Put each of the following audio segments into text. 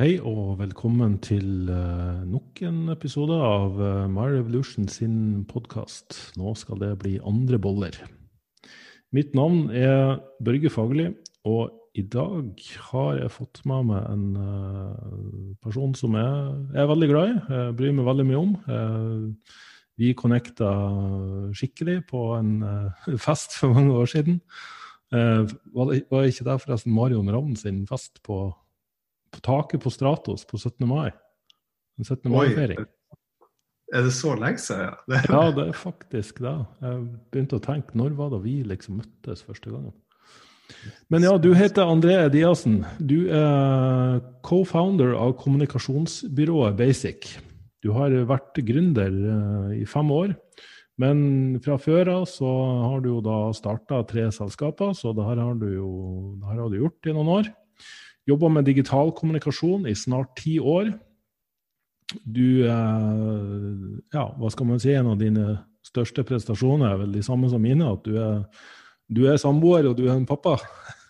Hei og velkommen til uh, nok en episode av uh, My Revolution sin podkast. Nå skal det bli andre boller. Mitt navn er Børge Fagerli, og i dag har jeg fått med meg en uh, person som jeg, er veldig glad i, jeg bryr meg veldig mye om. Vi connecta skikkelig på en fest for mange år siden. det, var ikke det forresten Marion Ravn sin fest på, på, taket på Stratos på 17. mai? En 17. mai-feiring. Er det så lenge siden? ja, det er faktisk det. Jeg begynte å tenke når var det vi liksom møttes første gangen? Men ja, du heter André Diassen. Du er co-founder av kommunikasjonsbyrået Basic. Du har vært gründer eh, i fem år. Men fra før av så har du jo da starta tre selskaper, så det her har du jo har du gjort i noen år. Jobba med digital kommunikasjon i snart ti år. Du Ja, hva skal man si? En av dine største prestasjoner er vel de samme som mine. At du er du er samboer, og du er en pappa.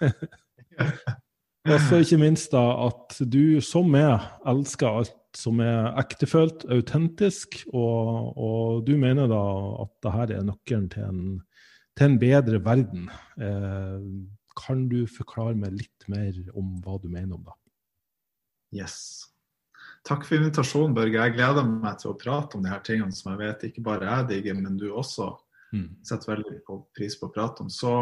og så ikke minst da at du som meg elsker alt som er ektefølt, autentisk, og, og, du mener da at dette er nøkkelen til en, til en bedre verden. Eh, kan du forklare meg litt mer om hva du mener om det? Yes. Takk for invitasjonen, Børge. Jeg gleder meg til å prate om de her tingene som jeg vet ikke bare jeg digger, men du også Mm. Setter veldig på pris på å prate om. Så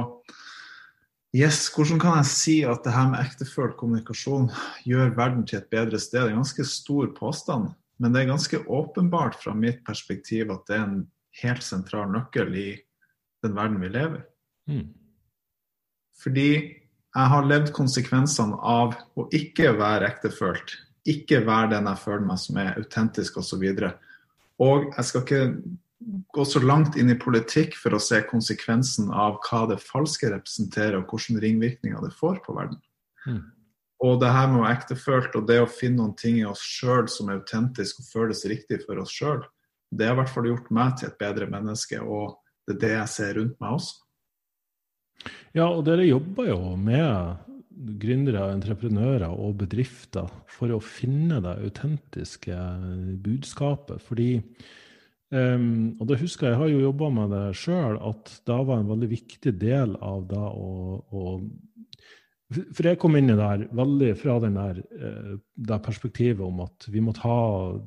yes, hvordan kan jeg si at det her med ektefølt kommunikasjon gjør verden til et bedre sted? Det er en ganske stor påstand, men det er ganske åpenbart fra mitt perspektiv at det er en helt sentral nøkkel i den verden vi lever. Mm. Fordi jeg har levd konsekvensene av å ikke være ektefølt. Ikke være den jeg føler meg som er autentisk osv. Og, så og jeg skal ikke gå så langt inn i politikk for å se konsekvensen av hva det falske representerer, og hvilke ringvirkninger det får på verden. Mm. Og det her med å være ektefølt og det å finne noen ting i oss sjøl som er autentisk og føles riktig for oss sjøl, det har i hvert fall gjort meg til et bedre menneske, og det er det jeg ser rundt meg også. Ja, og dere jobber jo med gründere, entreprenører og bedrifter for å finne det autentiske budskapet. Fordi Um, og da husker jeg, jeg har jo jobba med det sjøl, at da var en veldig viktig del av det å, å For jeg kom inn i det her veldig fra der, uh, det perspektivet om at vi må ha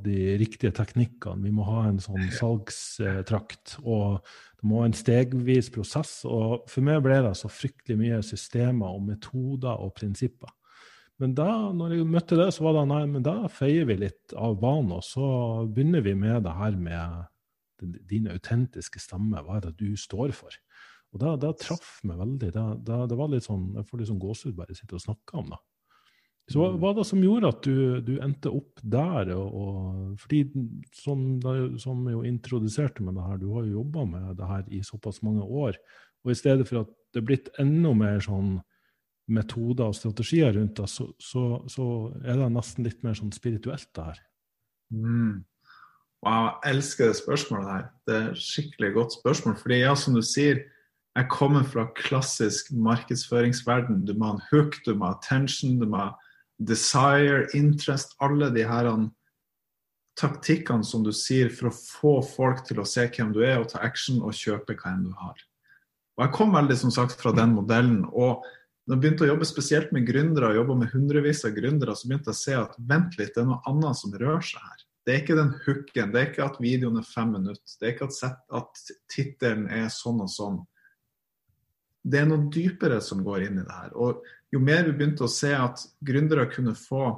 de riktige teknikkene. Vi må ha en sånn salgstrakt. og det må være en stegvis prosess. Og for meg ble det så fryktelig mye systemer og metoder og prinsipper. Men da når jeg møtte det, så var det nei, men da feier vi litt av banen, og så begynner vi med det her med din autentiske stemme. Hva er det du står for? Og det, det traff meg veldig. Det, det, det var litt sånn, Jeg får litt sånn gåsehud bare sitte og snakke om det. Så hva var det som gjorde at du, du endte opp der? Og, og, fordi som, som jo introduserte med det her, du har jo jobba med det her i såpass mange år. Og i stedet for at det er blitt enda mer sånn metoder og strategier rundt det, så, så, så, er det nesten litt mer sånn spirituelt, det her. Mm. Wow, jeg elsker det spørsmålet her. Det er et skikkelig godt spørsmål. Fordi ja, som du sier, jeg kommer fra klassisk markedsføringsverden. Du må ha en hook, du må ha attention, du må ha desire, interest. Alle de her taktikkene som du sier for å få folk til å se hvem du er, og ta action og kjøpe hva enn du har. Og Jeg kom veldig som sagt fra den modellen. og når jeg begynte å jobbe spesielt med gründere, og med hundrevis av gründere, så begynte jeg å se at vent litt, det er noe annet som rører seg her. Det er ikke den hooken, det er ikke at videoen er fem minutter, det er ikke at, at tittelen er sånn og sånn. Det er noe dypere som går inn i det her. Og jo mer vi begynte å se at gründere kunne få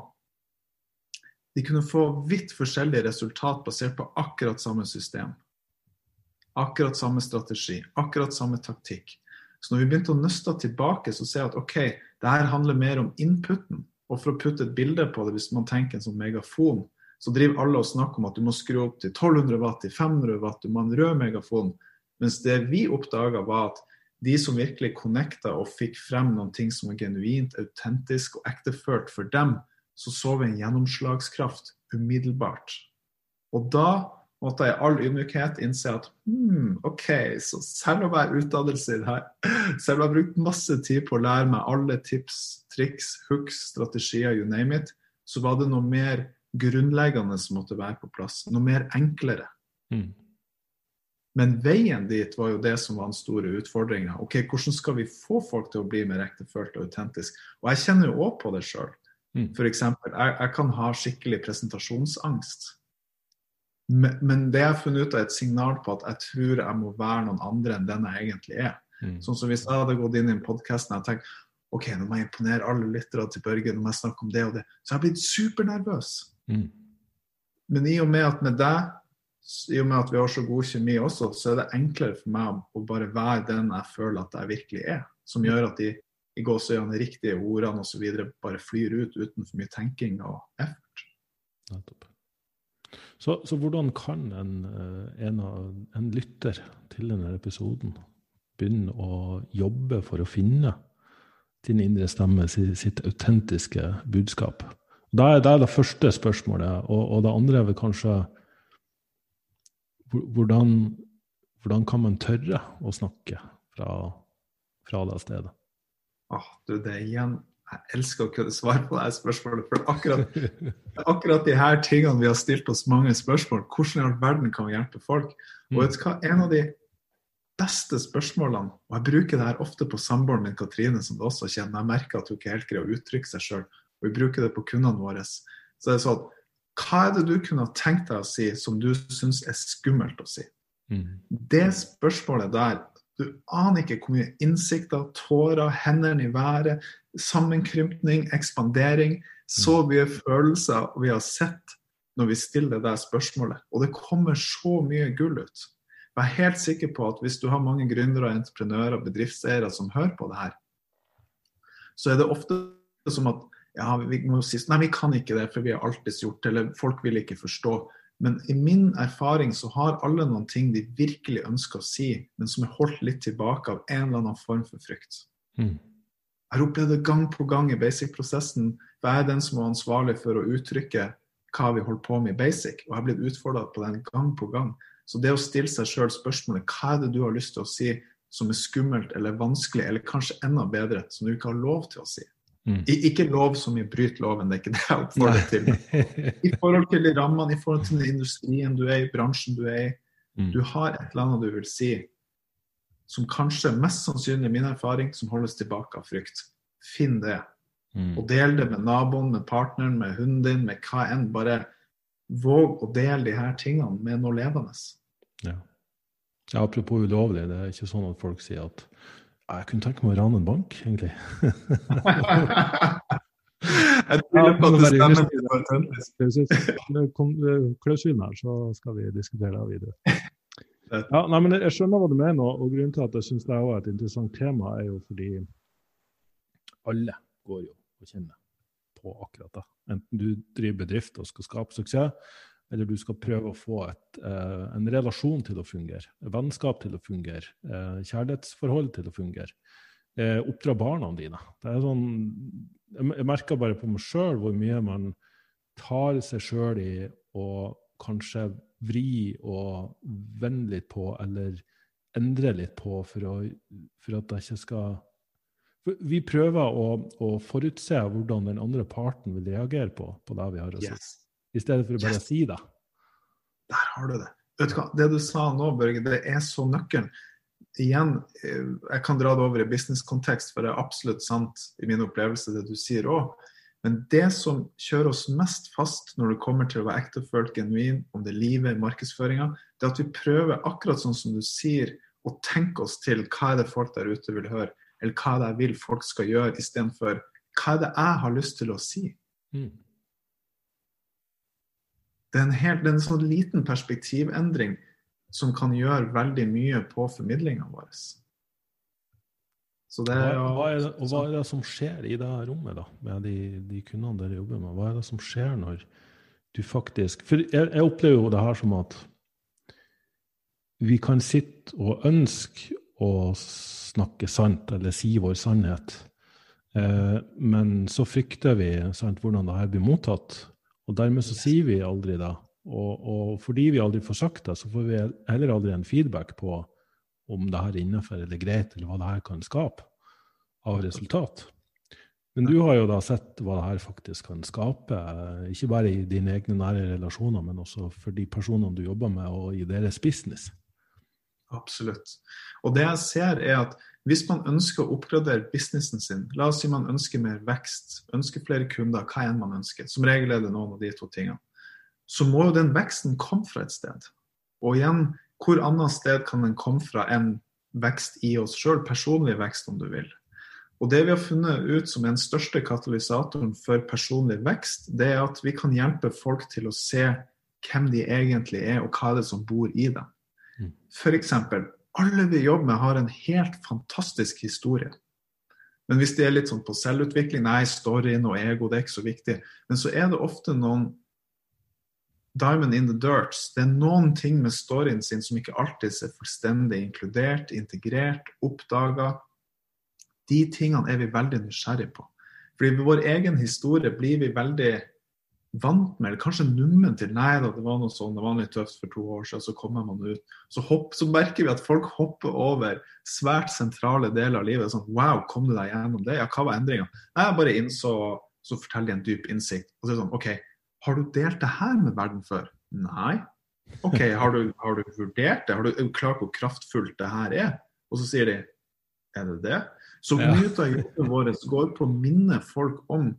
de kunne få vidt forskjellige resultat basert på akkurat samme system. Akkurat samme strategi, akkurat samme taktikk. Så når vi begynte å nøste tilbake, så ser jeg at OK, det her handler mer om inputen. Og for å putte et bilde på det, hvis man tenker en sånn megafon, så driver alle og snakker om at du må skru opp til 1200 watt, til 500 watt, du må ha en rød megafon. Mens det vi oppdaga, var at de som virkelig connecta og fikk frem noen ting som var genuint, autentisk og ekteført for dem, så så vi en gjennomslagskraft umiddelbart. Og da måtte jeg i all ydmykhet innse at hmm, OK, så selv om jeg har utdannelse i det her, selv om jeg har brukt masse tid på å lære meg alle tips, triks, hooks, strategier, you name it, så var det noe mer grunnleggende som måtte være på plass. Noe mer enklere. Mm. Men veien dit var jo det som var den store utfordringa. Ok, hvordan skal vi få folk til å bli mer ektefølt og autentisk? Og jeg kjenner jo òg på det sjøl. Mm. F.eks. Jeg, jeg kan ha skikkelig presentasjonsangst. Men, men det jeg har funnet ut, er et signal på at jeg tror jeg må være noen andre enn den jeg egentlig er. Mm. Sånn som Hvis jeg hadde gått inn i en podkast og tenkt ok, nå må jeg imponere alle lyttere til Børge, nå må jeg snakke om det og det, så jeg har blitt supernervøs. Mm. Men i og med at med deg, i og med at vi har så god kjemi også, så er det enklere for meg å bare være den jeg føler at jeg virkelig er. Som gjør at de i gåseøynene riktige ordene osv. bare flyr ut uten for mye tenking og effort. Nettopp. Så, så, hvordan kan en, eh, en, en, lytter til denne episoden begynne å jobbe for å finne din indre stemme, sitt autentiske budskap? Da er det det første spørsmålet. Og, og, det andre er vel kanskje hvordan, hvordan kan man tørre å snakke fra, fra det stedet? Ah, du, det er igjen Jeg elsker å kunne svare på det spørsmålet. For akkurat, akkurat de her tingene vi har stilt oss mange spørsmål, hvordan i all verden kan vi hjelpe folk? Og vet du hva, en av de beste spørsmålene, og jeg bruker det her ofte på samboeren min Katrine, som du også kjenner, jeg merker at hun ikke helt greier å uttrykke seg sjøl, og vi bruker det på kundene våre, så det er sånn Hva er det du kunne tenkt deg å si som du syns er skummelt å si? Mm. Det spørsmålet der Du aner ikke hvor mye innsikter, tårer, hendene i været, sammenkrympning, ekspandering, så mye følelser vi har sett når vi stiller det spørsmålet. Og det kommer så mye gull ut. Jeg er helt sikker på at hvis du har mange gründere, entreprenører, og bedriftseiere som hører på det her, så er det ofte som at ja, vi må si nei, vi kan ikke det, for vi har alltids gjort det, eller folk vil ikke forstå. Men i min erfaring så har alle noen ting de virkelig ønsker å si, men som er holdt litt tilbake av en eller annen form for frykt. Mm. Jeg har opplevd det gang på gang i basic-prosessen. Jeg er den som er ansvarlig for å uttrykke hva vi holder på med i basic, og jeg har blitt utfordra på den gang på gang. Så det å stille seg sjøl spørsmålet hva er det du har lyst til å si som er skummelt eller vanskelig, eller kanskje enda bedre, som du ikke har lov til å si. Mm. Ikke lov som i bryt loven, det er ikke det jeg oppfordrer til. I forhold til rammene, i forhold til industrien du er i, bransjen du er i. Mm. Du har et eller annet du vil si som kanskje, mest sannsynlig min erfaring, som holdes tilbake av frykt. Finn det. Mm. Og del det med naboen, med partneren, med hunden din, med hva enn. Bare våg å dele de her tingene med noe levende. Ja. ja. Apropos ulovlig, det er ikke sånn at folk sier at jeg kunne tenke meg å rane en bank, egentlig. jeg tviler på at det stemmer Klausulen her, så skal vi diskutere det videre. Ja, nei, men Jeg skjønner hva du mener, og grunnen til at jeg syns det er et interessant tema, er jo fordi alle går jo og kjenner på akkurat det. Enten du driver bedrift og skal skape suksess, eller du skal prøve å få et, eh, en relasjon til å fungere, vennskap til å fungere, eh, kjærlighetsforhold til å fungere. Eh, oppdra barna dine. Det sånn, jeg, jeg merker bare på meg sjøl hvor mye man tar seg sjøl i å kanskje vri og vende litt på, eller endre litt på, for, å, for at jeg ikke skal Vi prøver å, å, forutse hvordan den andre parten vil reagere på, på det vi har å si. Yes. I stedet for å bare Yes. si det. Der har du det. Vet du hva? Det du sa nå, Børge, det er så nøkkelen. Igjen, eh, jeg kan dra det over i businesskontekst, for det er absolutt sant i min opplevelse, det du sier òg. Men det som kjører oss mest fast når det kommer til å være ektefølt, genuin, om det er livet, markedsføringa, det er at vi prøver, akkurat sånn som du sier, å tenke oss til hva er det folk der ute vil høre, eller hva er det jeg vil folk skal gjøre, istedenfor hva er det jeg har lyst til å si. Mm. Det er en, helt, det er en sånn liten perspektivendring som kan gjøre veldig mye på formidlinga vår. Så det er hva er det, og hva er det som skjer i det her rommet, da, med de, de kundene dere jobber med? Hva er det som skjer når du faktisk For jeg, jeg opplever jo det her som at vi kan sitte og ønske å snakke sant, eller si vår sannhet, eh, men så frykter vi sant, hvordan det her blir mottatt. Og dermed så sier vi aldri det. Og, og fordi vi aldri får sagt det, så får vi heller aldri en feedback på om det her er innenfor eller greit, eller hva det her kan skape av resultat. Men du har jo da sett hva det her faktisk kan skape, ikke bare i dine egne nære relasjoner, men også for de personene du jobber med, og i deres business. Absolutt. Og det jeg ser, er at hvis man ønsker å oppgradere businessen sin, la oss si man ønsker mer vekst, ønsker flere kunder, hva enn man ønsker, som regel er det noen av de to tingene, så må jo den veksten komme fra et sted. Og igjen, hvor annet sted kan den komme fra enn vekst i oss sjøl, personlig vekst om du vil. Og Det vi har funnet ut som den største katalysatoren for personlig vekst, det er at vi kan hjelpe folk til å se hvem de egentlig er, og hva det er som bor i dem. Mm. F.eks. alle vi jobber med, har en helt fantastisk historie. Men hvis det er litt sånn på selvutvikling, nei, storyen og ego, det er ikke så viktig. Men så er det ofte noen diamond in the dirt. Det er noen ting med storyen sin som ikke alltid er fullstendig inkludert, integrert, oppdaga, de tingene er vi veldig nysgjerrige på. Fordi med vår egen historie blir vi veldig vant med, eller kanskje nummen til Nei da, det var noe sånn, det var litt tøft for to år siden, så kommer man ut. Så, hopp, så, merker vi at folk hopper over svært sentrale deler av livet. sånn, Wow, kom du deg gjennom det? Ja, hva var endringa? Jeg bare innså Så forteller de en dyp innsikt. Og så er det sånn OK, har du delt det her med verden før? Nei. OK, har du, har du vurdert det? Har du klart hvor kraftfullt det her er? Og så sier de Er det det? Så mye av jobben vår går på å minne folk om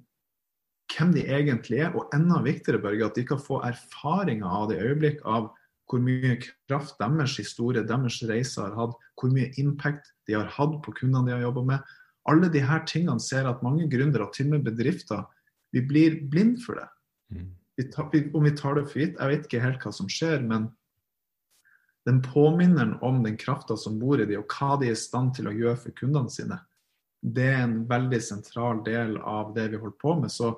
hvem de egentlig er, og enda viktigere Børge, at de kan få erfaringer av det øyeblikk av hvor mye kraft deres historie, deres reise har hatt, hvor mye impact de har hatt på kundene de har jobba med. Alle de her tingene ser at mange gründere, til og med bedrifter, vi blir blind for det. Mm. Vi tar, vi, om vi tar det for gitt, jeg vet ikke helt hva som skjer, men den påminneren om den krafta som bor i de, og hva de er i stand til å gjøre for kundene sine, det er en veldig sentral del av det vi holder på med. Så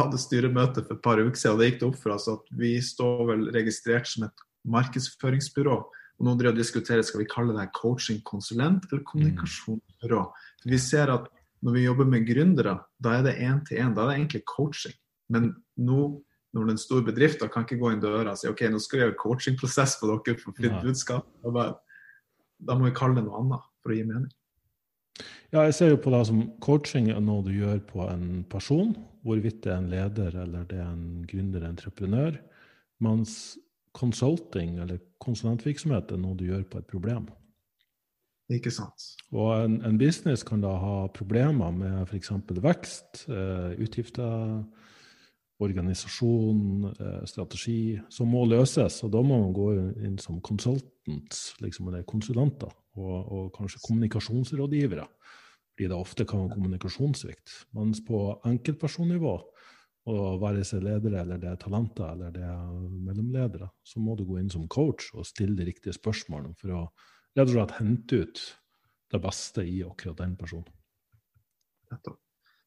hadde styremøte for et par uker siden, og det gikk det opp for oss at vi står vel registrert som et markedsføringsbyrå. Og nå driver vi diskuterer skal vi kalle det coaching-konsulent eller kommunikasjonsbyrå. For vi ser at når vi jobber med gründere, da er det én til én. Da er det egentlig coaching. Men nå når en stor bedrift, da kan ikke gå inn døra og si ok, nå skal vi gjøre coachingprosess på dere for fritt budskap. Da må vi kalle det noe annet for å gi mening. Ja, jeg ser jo på det som coaching er noe du gjør på en person, hvorvidt det er en leder eller det er en gründer, entreprenør. Mens consulting eller konsulentvirksomhet er noe du gjør på et problem. Ikke sant. Og en, en business kan da ha problemer med f.eks. vekst, eh, utgifter, organisasjon, eh, strategi, som må løses. Og da må man gå inn som consultants, liksom, eller konsulenter og, og kanskje kommunikasjonsrådgivere. Fordi det ofte kan være kommunikasjonssvikt. Mens på enkeltpersonnivå, og være seg ledere eller det er talenter eller det er mellomledere, så må du gå inn som coach og stille de riktige spørsmålene for å rett og slett hente ut det beste i akkurat den personen.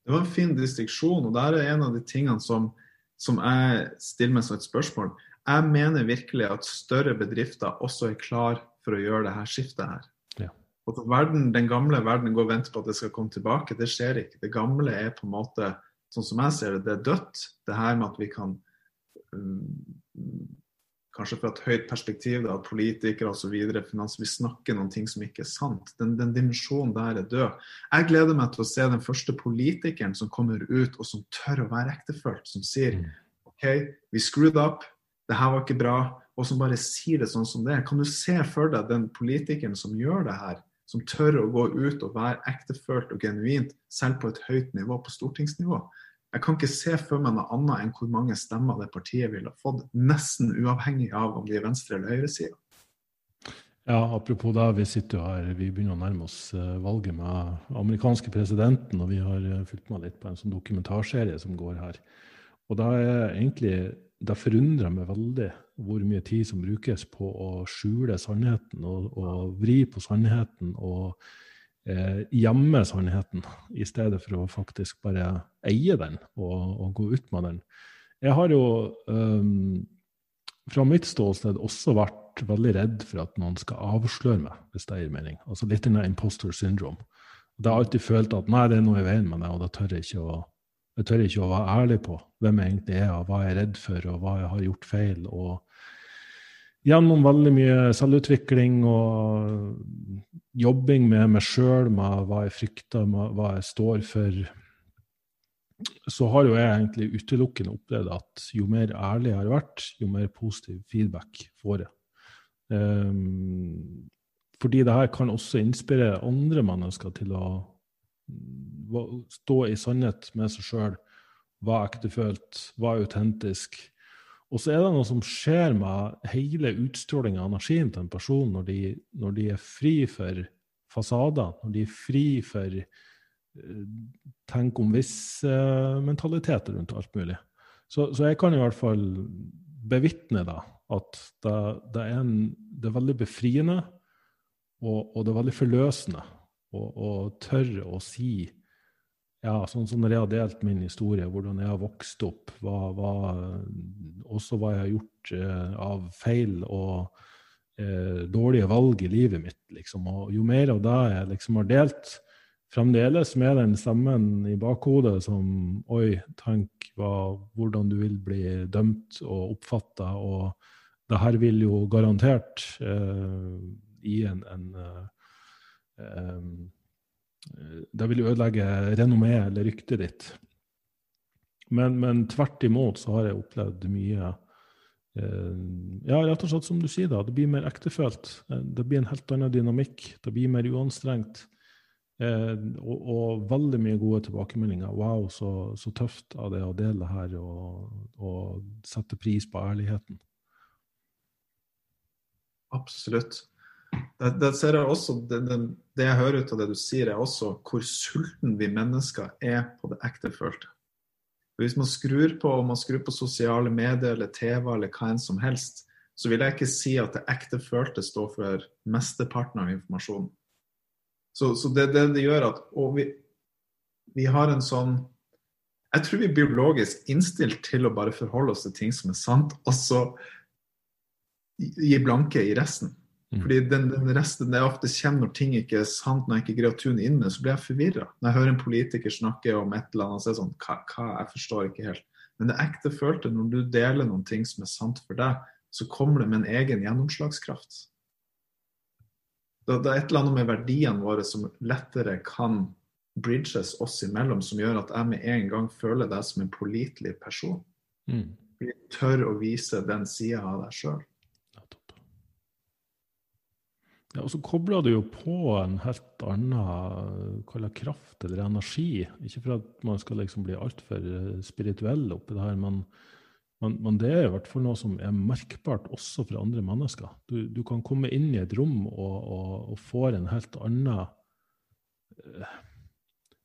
Det var en fin distriksjon, og der er en av de tingene som, som jeg stiller meg som et spørsmål. Jeg mener virkelig at større bedrifter også er klar for å gjøre det her skiftet her. Og verden, Den gamle verden går og venter på at det skal komme tilbake. Det skjer ikke. Det gamle er på en måte, sånn som jeg ser det, det er dødt. Det her med at vi kan um, Kanskje fra et høyt perspektiv, da, politikere osv. Vi snakker noen ting som ikke er sant. Den, den dimensjonen der er død. Jeg gleder meg til å se den første politikeren som kommer ut og som tør å være ektefølt. Som sier mm. OK, vi screwed up, det her var ikke bra. Og som bare sier det sånn som det er. Kan du se for deg den politikeren som gjør det her? som tør å gå ut og være ektefølt og genuint, selv på et høyt nivå, på stortingsnivå. Jeg kan ikke se for meg noe annet enn hvor mange stemmer det partiet ville ha fått, nesten uavhengig av om de er venstre- eller høyresida. Ja, apropos det, vi sitter jo her, vi begynner å nærme oss eh, valget med amerikanske presidenten, og vi har eh, fulgt med litt på en sånn dokumentarserie som går her. Og da er egentlig det forundrer meg veldig hvor mye tid som brukes på å skjule sannheten og, og vri på sannheten og eh, gjemme sannheten, i stedet for å faktisk bare eie den og, og gå ut med den. Jeg har jo um, fra mitt ståsted også vært veldig redd for at noen skal avsløre meg, hvis det gir mening. Altså litt denne imposter syndrome. Det har alltid følt at nei, det er noe i veien med det, og da tør jeg ikke å jeg tør ikke å være ærlig på hvem jeg egentlig er, og hva jeg er redd for, og hva jeg har gjort feil. Og gjennom veldig mye selvutvikling og jobbing med meg sjøl, med hva jeg frykter, med hva jeg står for, så har jo jeg egentlig utelukkende opplevd at jo mer ærlig jeg har vært, jo mer positiv feedback får jeg. Um, fordi det her kan også inspirere andre mennesker til å stå i sannhet med seg sjøl. Hva ektefølt, hva er autentisk. Og så er det noe som skjer med hele utstrålinga av energien til en person når de, når de, er fri for fasader, når de er fri for uh, tenk om hvis-mentalitet rundt alt mulig. Så, så, jeg kan i hvert fall bevitne da, at det, det, er en, det, er veldig befriende og, og det er veldig forløsende å tørre å si ja, sånn som når jeg har delt min historie, hvordan jeg har vokst opp, hva, hva, også hva jeg har gjort eh, av feil og eh, dårlige valg i livet mitt. Liksom. Og jo mer av det jeg liksom har delt, fremdeles med den stemmen i bakhodet som Oi, tenk hva, hvordan du vil bli dømt og oppfatta, og det her vil jo garantert eh, gi en, en uh, um, Det vil ødelegge renommeet eller ryktet ditt. Men, men, tvert imot så har jeg opplevd mye uh, Ja, rett og slett som du sier, da. Det blir mer ektefølt. Det blir en helt annen dynamikk. Det blir mer uanstrengt. Eh, og, og, veldig mye gode tilbakemeldinger. Wow, så, så, tøft av det å dele her og, og sette pris på ærligheten. Absolutt. Det, det, ser jeg også, det, det, det, jeg hører ut av det du sier, er også hvor sulten vi mennesker er på det ektefølte. Hvis man skrur på om man skrur på sosiale medier eller TV eller hva enn som helst, så vil jeg ikke si at det ekte følte står for mesteparten av informasjonen. Så, så det, det, det gjør at Og vi, vi har en sånn Jeg tror vi er biologisk innstilt til å bare forholde oss til ting som er sant, og så gi blanke i resten. Mm. Fordi den, den, resten jeg ofte kjenner når ting ikke er sant, når jeg ikke greier å tune inn med, så blir jeg forvirra. Når jeg hører en politiker snakke om et eller annet, så er det sånn hva, hva, Jeg forstår ikke helt. Men det ekte følte, når du deler noen ting som er sant for deg, så kommer det med en egen gjennomslagskraft. Det, det er et eller annet med verdiene våre som lettere kan bridges oss imellom, som gjør at jeg med en gang føler deg som en pålitelig person. Mm. Vi tør å vise den sida av deg sjøl. Ja, og så kobler du jo på en helt annen kraft eller energi. Ikke for at man skal liksom bli altfor eh, spirituell oppi det her, men, men, men, det er i hvert fall noe som er merkbart også for andre mennesker. Du, du kan komme inn i et rom og, og, og få en helt annen uh,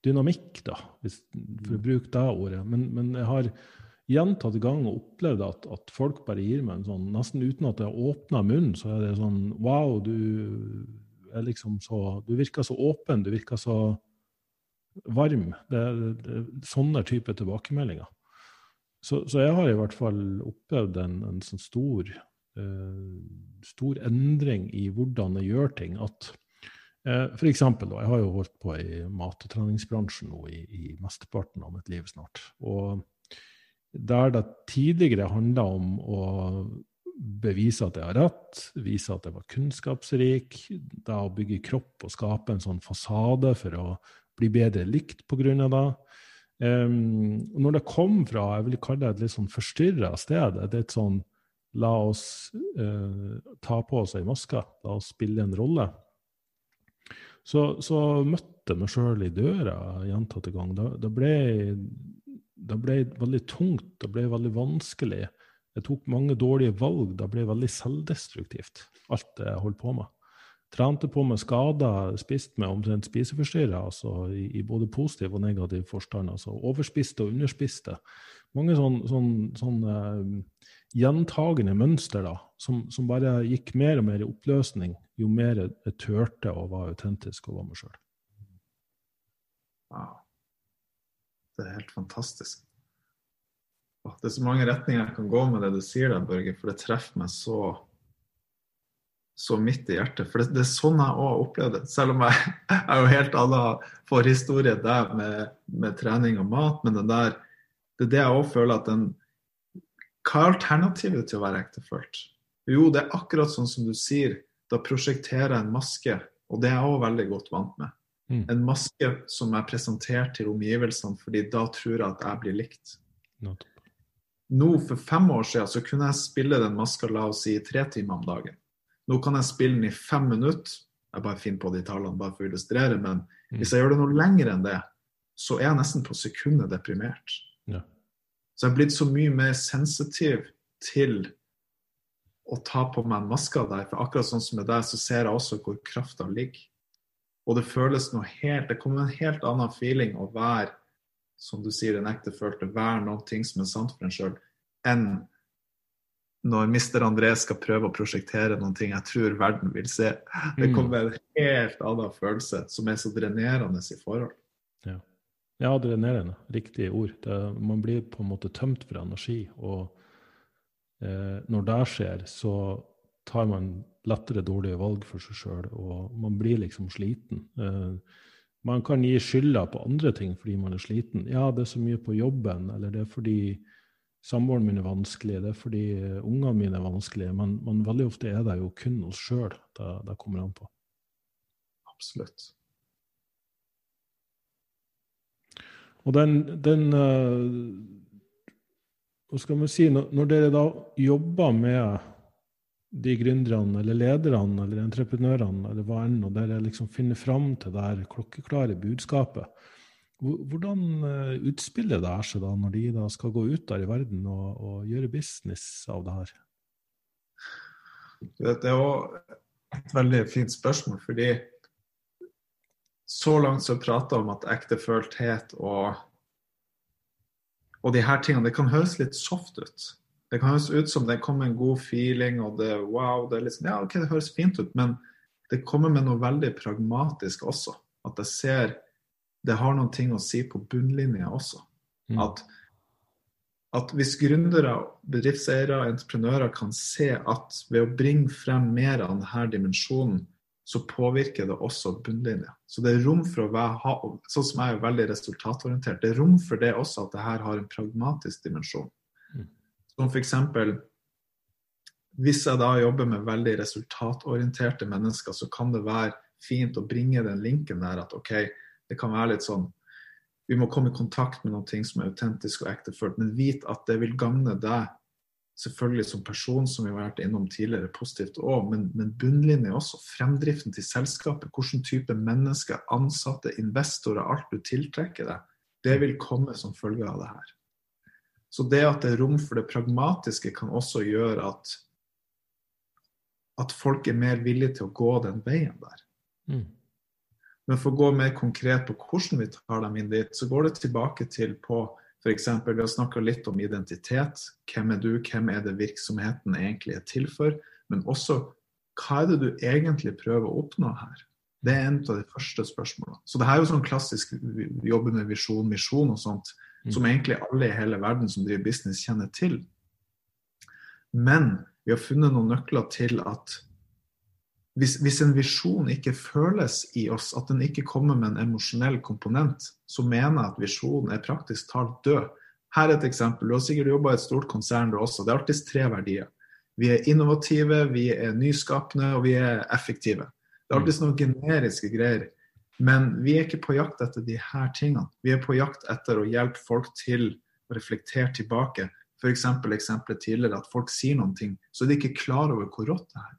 dynamikk, da, hvis, for å bruke det ordet. Men, men jeg har gjentatte ganger opplevd at, at, folk bare gir meg en sånn Nesten uten at jeg åpner munnen, så er det sånn Wow, du er liksom så Du virker så åpen, du virker så varm. Det, det, sånne type tilbakemeldinger. Så, så, jeg har i hvert fall opplevd en, en sånn stor, uh, stor endring i hvordan jeg gjør ting. At uh, for eksempel, jeg har jo holdt på i mat- og treningsbransjen nå i, i mesteparten av mitt liv snart. og der det tidligere handla om å bevise at jeg har rett, vise at jeg var kunnskapsrik, da å bygge kropp og skape en sånn fasade for å bli bedre likt pga. det. Um, når det kom fra jeg vil kalle det et litt sånn forstyrra sted, et litt sånn la oss uh, ta på oss ei maske, la oss spille en rolle, så, så møtte jeg meg sjøl i døra gjentatte ganger. da ble det ble veldig tungt, det ble veldig vanskelig. Jeg tok mange dårlige valg. Det ble veldig selvdestruktivt, alt det jeg holdt på med. Trente på med skader, spiste med omtrent spiseforstyrra, altså i, i, både positiv og negativ forstand. altså Overspiste og underspiste. Mange sånne sånn, sånn, uh, gjentagende mønster da, som, som, bare gikk mer og mer i oppløsning jo mer jeg turte å være autentisk og være meg sjøl. Wow. Det er helt fantastisk. Det er så mange retninger jeg kan gå med det du sier der, Børge, for det treffer meg så så midt i hjertet. For det, det er sånn jeg òg opplevde det. Selv om jeg, er jo helt annen forhistorie der med, med, trening og mat. Men der, det er det jeg òg føler at den Hva er alternativet til å være ektefølt? Jo, det er akkurat sånn som du sier. Da prosjekterer jeg en maske, og det er jeg òg veldig godt vant med. Mm. En maske som er presentert til omgivelsene, fordi da tror jeg at jeg blir likt. Not. Nå, For fem år siden så kunne jeg spille den maska la oss si tre timer om dagen. Nå kan jeg spille den i fem minutter. Jeg bare finner på de tallene bare for å illustrere, men mm. hvis jeg gjør det noe lenger enn det, så er jeg nesten på sekundet deprimert. Ja. Så jeg er blitt så mye mer sensitiv til å ta på meg en maske av deg. For akkurat sånn som med deg, så ser jeg også hvor krafta ligger. Og det føles noe helt Det kommer en helt annen feeling å være, som du sier, en ektefølte, være noe som er sant for en sjøl, enn når Mr. André skal prøve å prosjektere noen ting jeg tror verden vil se. Det mm. kommer en helt annen følelse som er så drenerende i forhold. Ja, ja drenerende. Riktig ord. Det, man blir på en måte tømt for energi. og eh, når det skjer, så tar man lettere dårlige valg for seg sjøl, og man blir liksom sliten. Eh, man kan gi skylda på andre ting fordi man er sliten. Ja, det er så mye på jobben, eller det er fordi samboeren min er vanskelig, det er fordi uh, ungene mine er vanskelige, men, men, veldig ofte er det jo kun oss sjøl det, det kommer an på. Absolutt. Og den, den uh, hva skal man si, når, når dere da jobber med de gründerne eller lederne eller entreprenørene eller hva enn, og dere liksom finner fram til det her klokkeklare budskapet, hvordan eh, utspiller det seg da når de da skal gå ut der i verden og, og gjøre business av det her? Det er òg et veldig fint spørsmål, fordi så langt så prata om at ektefølthet og og de her tingene, det kan høres litt soft ut. Det kan høres ut som det kommer en god feeling, og det wow, det er liksom, ja, ok, det høres fint ut, men det kommer med noe veldig pragmatisk også. At jeg ser det har noen ting å si på bunnlinja også. Mm. At, at hvis gründere, bedriftseiere, entreprenører kan se at ved å bringe frem mer av denne dimensjonen, så påvirker det også bunnlinja. Så det er rom for å være, sånn som jeg er veldig resultatorientert, det er rom for det også at det her har en pragmatisk dimensjon. Som f.eks. hvis jeg da jobber med veldig resultatorienterte mennesker, så kan det være fint å bringe den linken der at OK, det kan være litt sånn Vi må komme i kontakt med noe som er autentisk og ektefølt, men vit at det vil gagne deg selvfølgelig som person, som vi har vært innom tidligere, positivt òg, men, men bunnlinje også. Fremdriften til selskapet. Hvilken type mennesker, ansatte, investorer, alt du tiltrekker deg, det vil komme som følge av det her. Så det at det er rom for det pragmatiske, kan også gjøre at, at folk er mer villige til å gå den veien der. Mm. Men for å gå mer konkret på hvordan vi tar dem inn dit, så går det tilbake til på F.eks. vi har snakka litt om identitet. Hvem er du, hvem er det virksomheten egentlig er til for? Men også hva er det du egentlig prøver å oppnå her? Det er en av de første spørsmålene. Så det her er jo sånn klassisk jobbe med visjon, misjon og sånt. Som egentlig alle i hele verden som driver business, kjenner til. Men vi har funnet noen nøkler til at hvis, hvis, en visjon ikke føles i oss, at den ikke kommer med en emosjonell komponent, så mener jeg at visjonen er praktisk talt død. Her er et eksempel. Du har sikkert jobba i et stort konsern du også. Det er alltid tre verdier. Vi er innovative, vi er nyskapende og vi er effektive. Det er alltid noen generiske greier. Men vi er ikke på jakt etter de her tingene. Vi er på jakt etter å hjelpe folk til å reflektere tilbake. F.eks. eksempelet tidligere at folk sier noen ting, så er de ikke klar over hvor rått det er.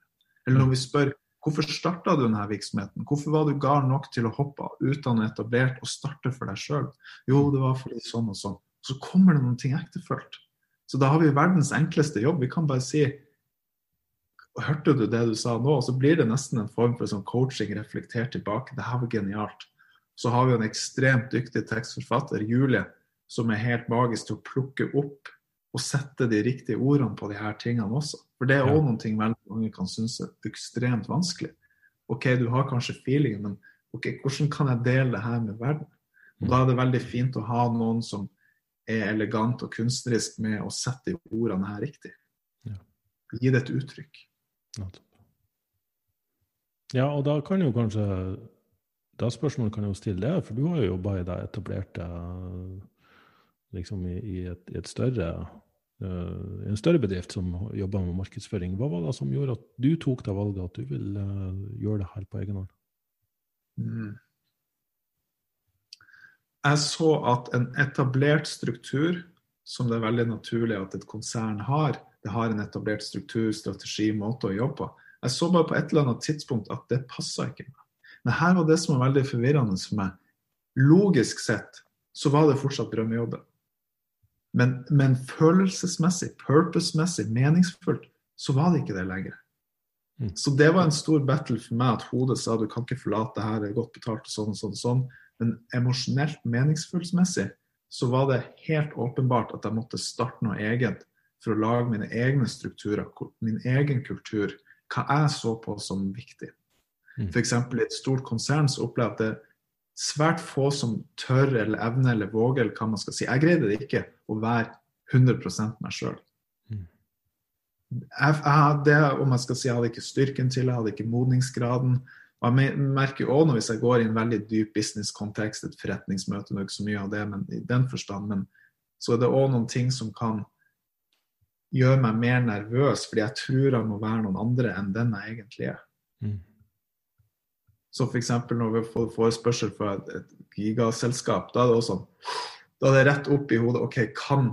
Eller når vi spør Hvorfor starta du denne virksomheten? Hvorfor var du gal nok til å hoppe utdannet etablert og starte for deg sjøl? Jo, det var fordi sånn og sånn. Så kommer det noen ting ektefølt. Så da har vi verdens enkleste jobb. Vi kan bare si Hørte du det du sa nå? Så blir det nesten en form for sånn coaching reflektert tilbake. Det her var genialt. Så har vi en ekstremt dyktig tekstforfatter, Julie, som er helt magisk til å plukke opp og sette de riktige ordene på de her tingene også. For det er òg ja. ting veldig mange kan synes er ekstremt vanskelig. OK, du har kanskje feelingen, men ok, hvordan kan jeg dele det her med verden? Og Da er det veldig fint å ha noen som er elegant og kunstnerisk med å sette de ordene her riktig. Ja. Gi det et uttrykk. Ja, og da kan jo kanskje Da spørsmålet kan jeg jo stille det, for du har jo jobba i det etablerte liksom i, i, et, i et større uh, en større bedrift som jobber med markedsføring. Hva var det som gjorde at du tok det valget at du vil uh, gjøre det her på egen hånd? Mm. jeg så at en etablert struktur, som det er veldig naturlig at et konsern har, det har en etablert struktur, strategi, måte å jobbe på. Jeg så bare på et eller annet tidspunkt at det passa ikke meg. Men her var det som var veldig forvirrende for meg. Logisk sett så var det fortsatt drømmejobben. Men, men følelsesmessig, purpose-messig, meningsfullt, så var det ikke det lenger. Mm. Så det var en stor battle for meg at hodet sa du kan ikke forlate det her, det er godt betalt og sånn og sånn. og sånn. Men emosjonelt, meningsfullsmessig, så var det helt åpenbart at jeg måtte starte noe eget for å lage mine egne strukturer, min egen kultur, hva jeg så på som viktig. Mm. F.eks. i et stort konsern så opplever jeg at det er svært få som tør eller evner eller våger, eller hva man skal si. Jeg greide det ikke å være 100 meg sjøl. Mm. Jeg, jeg, om jeg skal si, jeg hadde ikke styrken til, jeg hadde ikke modningsgraden. Og jeg merker også når hvis jeg går i en veldig dyp business-kontekst, et forretningsmøte, det er ikke så mye av det men i den forstand, men så er det òg noen ting som kan gjøre meg mer nervøs, fordi jeg tror jeg må være noen andre enn den jeg egentlig er. Mm. Så f.eks. når vi får forespørsel fra et, et gigaselskap, da er det også sånn Da er det rett opp i hodet OK, kan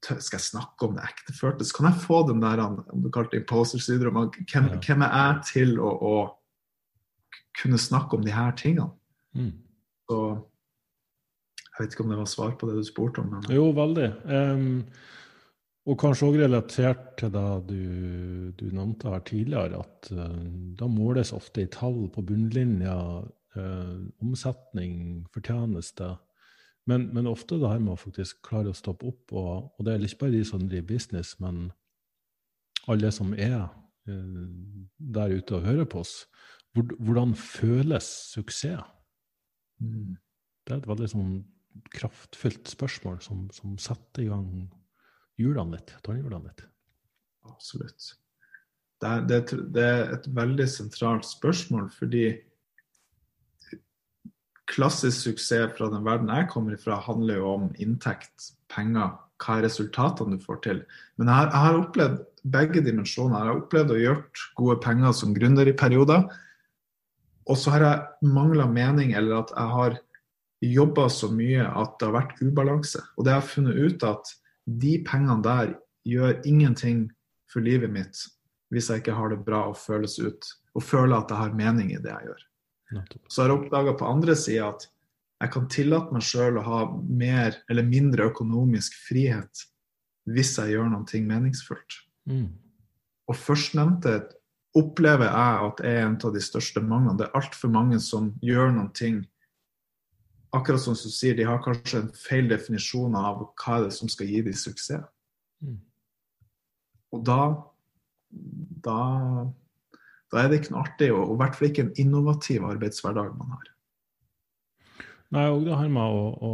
skal jeg snakke om det ekteføltes? Kan jeg få den der om du kalte det imposter syndrom, hvem, ja. hvem, er jeg til å, å, kunne snakke om de her tingene? Mm. Så jeg vet ikke om det var svar på det du spurte om. Men... Jo, veldig. Um, og kanskje òg relatert til det du, du, nevnte her tidligere, at uh, da måles ofte i tall på bunnlinja uh, omsetning, fortjeneste. Men, men, ofte det her med å faktisk klare å stoppe opp, og, og det er ikke bare de som driver business, men alle som er uh, der ute og hører på oss. Hvordan føles suksess? Mm. Det er et veldig sånn kraftfullt spørsmål som, som setter i gang hjulene litt, tannhjulene litt? Absolutt. Det er, det, det er, et veldig sentralt spørsmål, fordi klassisk suksess fra den verden jeg kommer ifra, handler jo om inntekt, penger, hva er resultatene du får til. Men jeg har, jeg har opplevd begge dimensjoner. Jeg har opplevd å gjøre gode penger som gründer i perioder. Og så har jeg mangla mening, eller at jeg har jobba så mye at det har vært ubalanse. Og det har jeg funnet ut at de pengene der gjør ingenting for livet mitt hvis jeg ikke har det bra og føles ut, og føler at jeg har mening i det jeg gjør. Så har jeg oppdaga på andre sida at jeg kan tillate meg sjøl å ha mer eller mindre økonomisk frihet hvis jeg gjør noe meningsfullt. Mm. Og førstnevnte opplever jeg at er en av de største manglene. Det er altfor mange som gjør ting akkurat som du sier, de har kanskje en feil definisjon av hva er det som skal gi dem suksess. Mm. Og da, da, da er det ikke noe artig, og i hvert fall ikke en innovativ arbeidshverdag man har. Nei, og det har med å, å,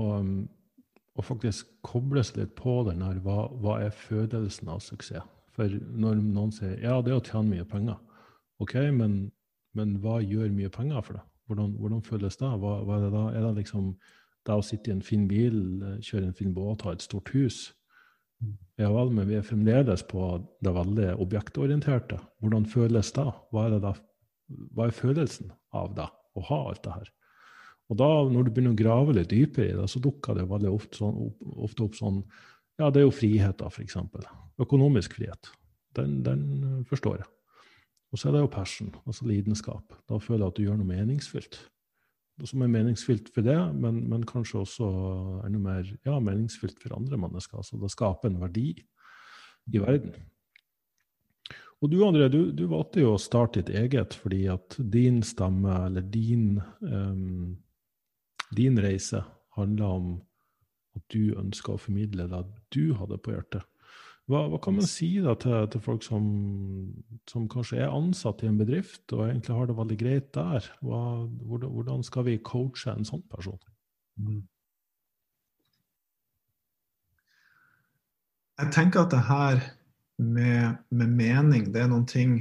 å, faktisk koble seg litt på den her, hva, hva er fødelsen av suksess? For når noen sier ja, det er å tjene mye penger, OK, men, men hva gjør mye penger for deg? Hvordan, hvordan føles det? Hva, hva, er det da? Er det liksom det å sitte i en fin bil, eh, kjøre en fin båt, ha et stort hus? Ja vel, men vi er fremdeles på det veldig objektorienterte. Hvordan føles det? Hva er, det da? Hva er følelsen av det, å ha alt det her? Og da, når du begynner å grave litt dypere i det, så dukker det veldig ofte, sånn, ofte opp sånn Ja, det er jo frihet, da, f.eks. Økonomisk frihet. Den, den forstår jeg. Og så er det jo passion, altså lidenskap. Da føler jeg at du gjør noe meningsfylt. Som er meningsfylt for det, men, men kanskje også enda mer ja, meningsfylt for andre mennesker. Altså det skaper en verdi i verden. Og du André, du, du valgte jo å starte ditt eget fordi at din stemme, eller din, um, din reise, handla om at du ønska å formidle det du hadde på hjertet. Hva, hva, kan man si da til, til folk som, som, kanskje er ansatt i en bedrift og egentlig har det veldig greit der? Hva, hvordan, skal vi coache en sånn person? Mm. Jeg tenker at det her med, med, mening, det er noen ting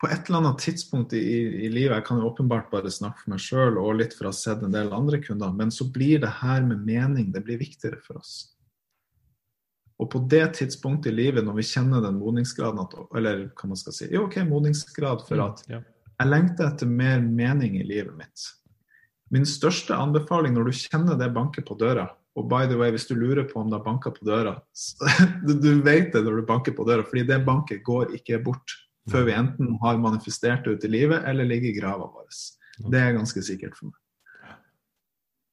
På et eller annet tidspunkt i, i livet Jeg kan jo åpenbart bare snakke for meg sjøl og litt for å ha sett en del andre kunder, men så blir det her med mening det blir viktigere for oss. Og på det tidspunktet i livet, når vi kjenner den modningsgraden at, Eller hva man skal si Jo, OK, modningsgrad for mm, at jeg lengter etter mer mening i livet mitt. Min største anbefaling når du kjenner det banker på døra Og by the way, hvis du lurer på om det banker på døra du, du vet det når du banker på døra, fordi det banket går ikke bort før vi enten har manifestert det ut i livet eller ligger i grava vår. Det er ganske sikkert for meg.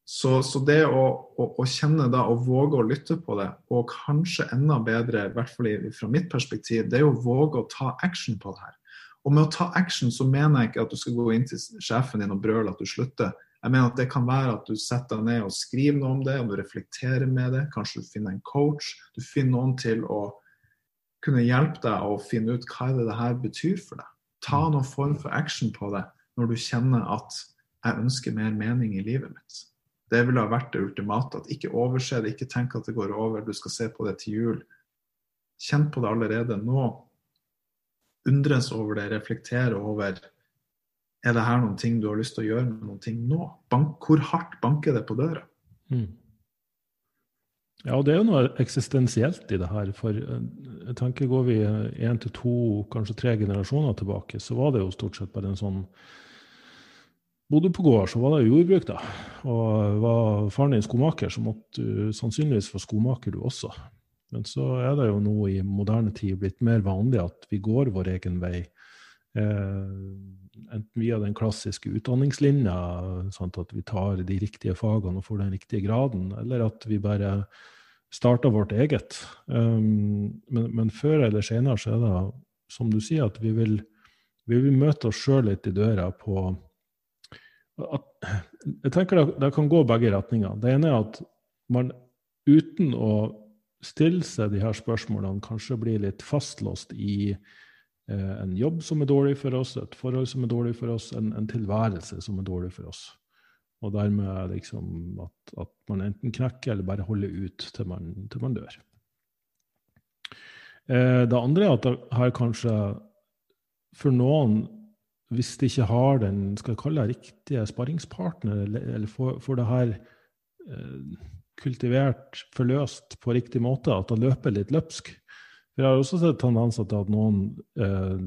Så, så det å, å, å, kjenne da, og våge å lytte på det, og kanskje enda bedre, i hvert fall fra mitt perspektiv, det er å våge å ta action på det her. Og med å ta action så mener jeg ikke at du skal gå inn til sjefen din og brøle at du slutter. Jeg mener at det kan være at du setter deg ned og skriver noe om det, og du reflekterer med det. Kanskje du finner en coach. Du finner noen til å kunne hjelpe deg å finne ut hva det, her betyr for deg. Ta noen form for action på det når du kjenner at jeg ønsker mer mening i livet mitt. Det ville ha vært det ultimate. At ikke overse det, ikke tenk at det går over, du skal se på det til jul. Kjenn på det allerede nå. Undres over det, reflektere over er det her noen ting du har lyst til å gjøre med noen ting nå? Bank, hvor hardt banker det på døra? Mm. Ja, og det er jo noe eksistensielt i det her. For eh, jeg tenker går vi én til to, kanskje tre generasjoner tilbake, så var det jo stort sett bare en sånn Bodde på gård, så var det jordbruk, da. Og var faren din skomaker, så måtte du sannsynligvis få skomaker, du også. Men så er det jo nå i moderne tid blitt mer vanlig at vi går vår egen vei. Eh, enten via den klassiske utdanningslinja, sånn at vi tar de riktige fagene og får den riktige graden, eller at vi bare starter vårt eget. Um, men, men, før eller senere så er det, som du sier, at vi vil, vi vil møte oss sjøl litt i døra på at, jeg tenker det, det, kan gå begge retninger. Det ene er at man uten å stille seg de her spørsmålene kanskje blir litt fastlåst i eh, en jobb som er dårlig for oss, et forhold som er dårlig for oss, en, en tilværelse som er dårlig for oss. Og dermed liksom at, at, man enten knekker eller bare holder ut til man, til man dør. Eh, det andre er at det her kanskje for noen hvis de ikke har den skal jeg kalle det riktige sparringspartner, eller, eller får, får, det her eh, kultivert, forløst på riktig måte, at det løper litt løpsk. Jeg har også sett tendenser til at noen eh,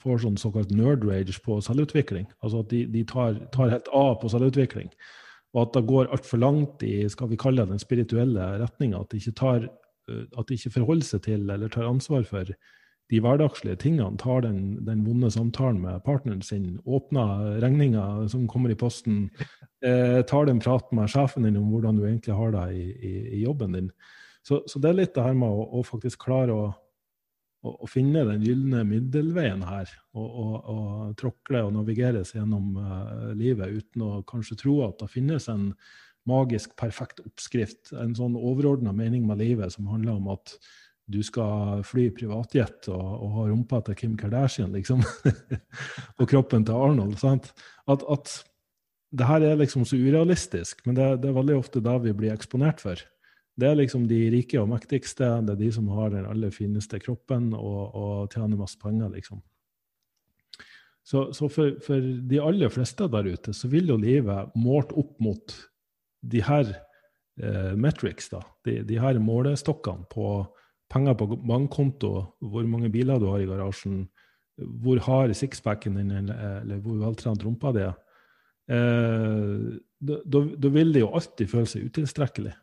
får sånn såkalt nerd rage på selvutvikling. Altså at de, de tar, tar, helt av på selvutvikling. Og at det går altfor langt i skal vi kalle det, den spirituelle retninga. At, eh, at de ikke forholder seg til eller tar ansvar for de hverdagslige tingene, tar den, den, vonde samtalen med partneren sin, åpner regninga som kommer i posten, eh, tar den praten med sjefen din om hvordan du egentlig har det i, i, i jobben din. Så, så, det er litt det her med å, å faktisk klare å, å, å, finne den gylne middelveien her, og, og, og tråkle og navigere seg gjennom eh, livet uten å kanskje tro at det finnes en magisk, perfekt oppskrift, en sånn overordna mening med livet som handler om at du skal fly privatjet og, og ha rumpa til Kim Kardashian, liksom. og kroppen til Arnold. sant? At, at det her er liksom så urealistisk, men det, det er veldig ofte det vi blir eksponert for. Det er liksom de rike og mektigste, det er de som har den aller fineste kroppen og, og tjener masse penger, liksom. Så, så for, for, de aller fleste der ute så vil jo livet målt opp mot de her eh, metrics, da, de, de her målestokkene på penger på bankkonto, hvor mange biler du har i garasjen, hvor hard sixpacken din eller, eller hvor veltrent rumpa di er, eh, da vil det jo alltid føle seg utilstrekkelig.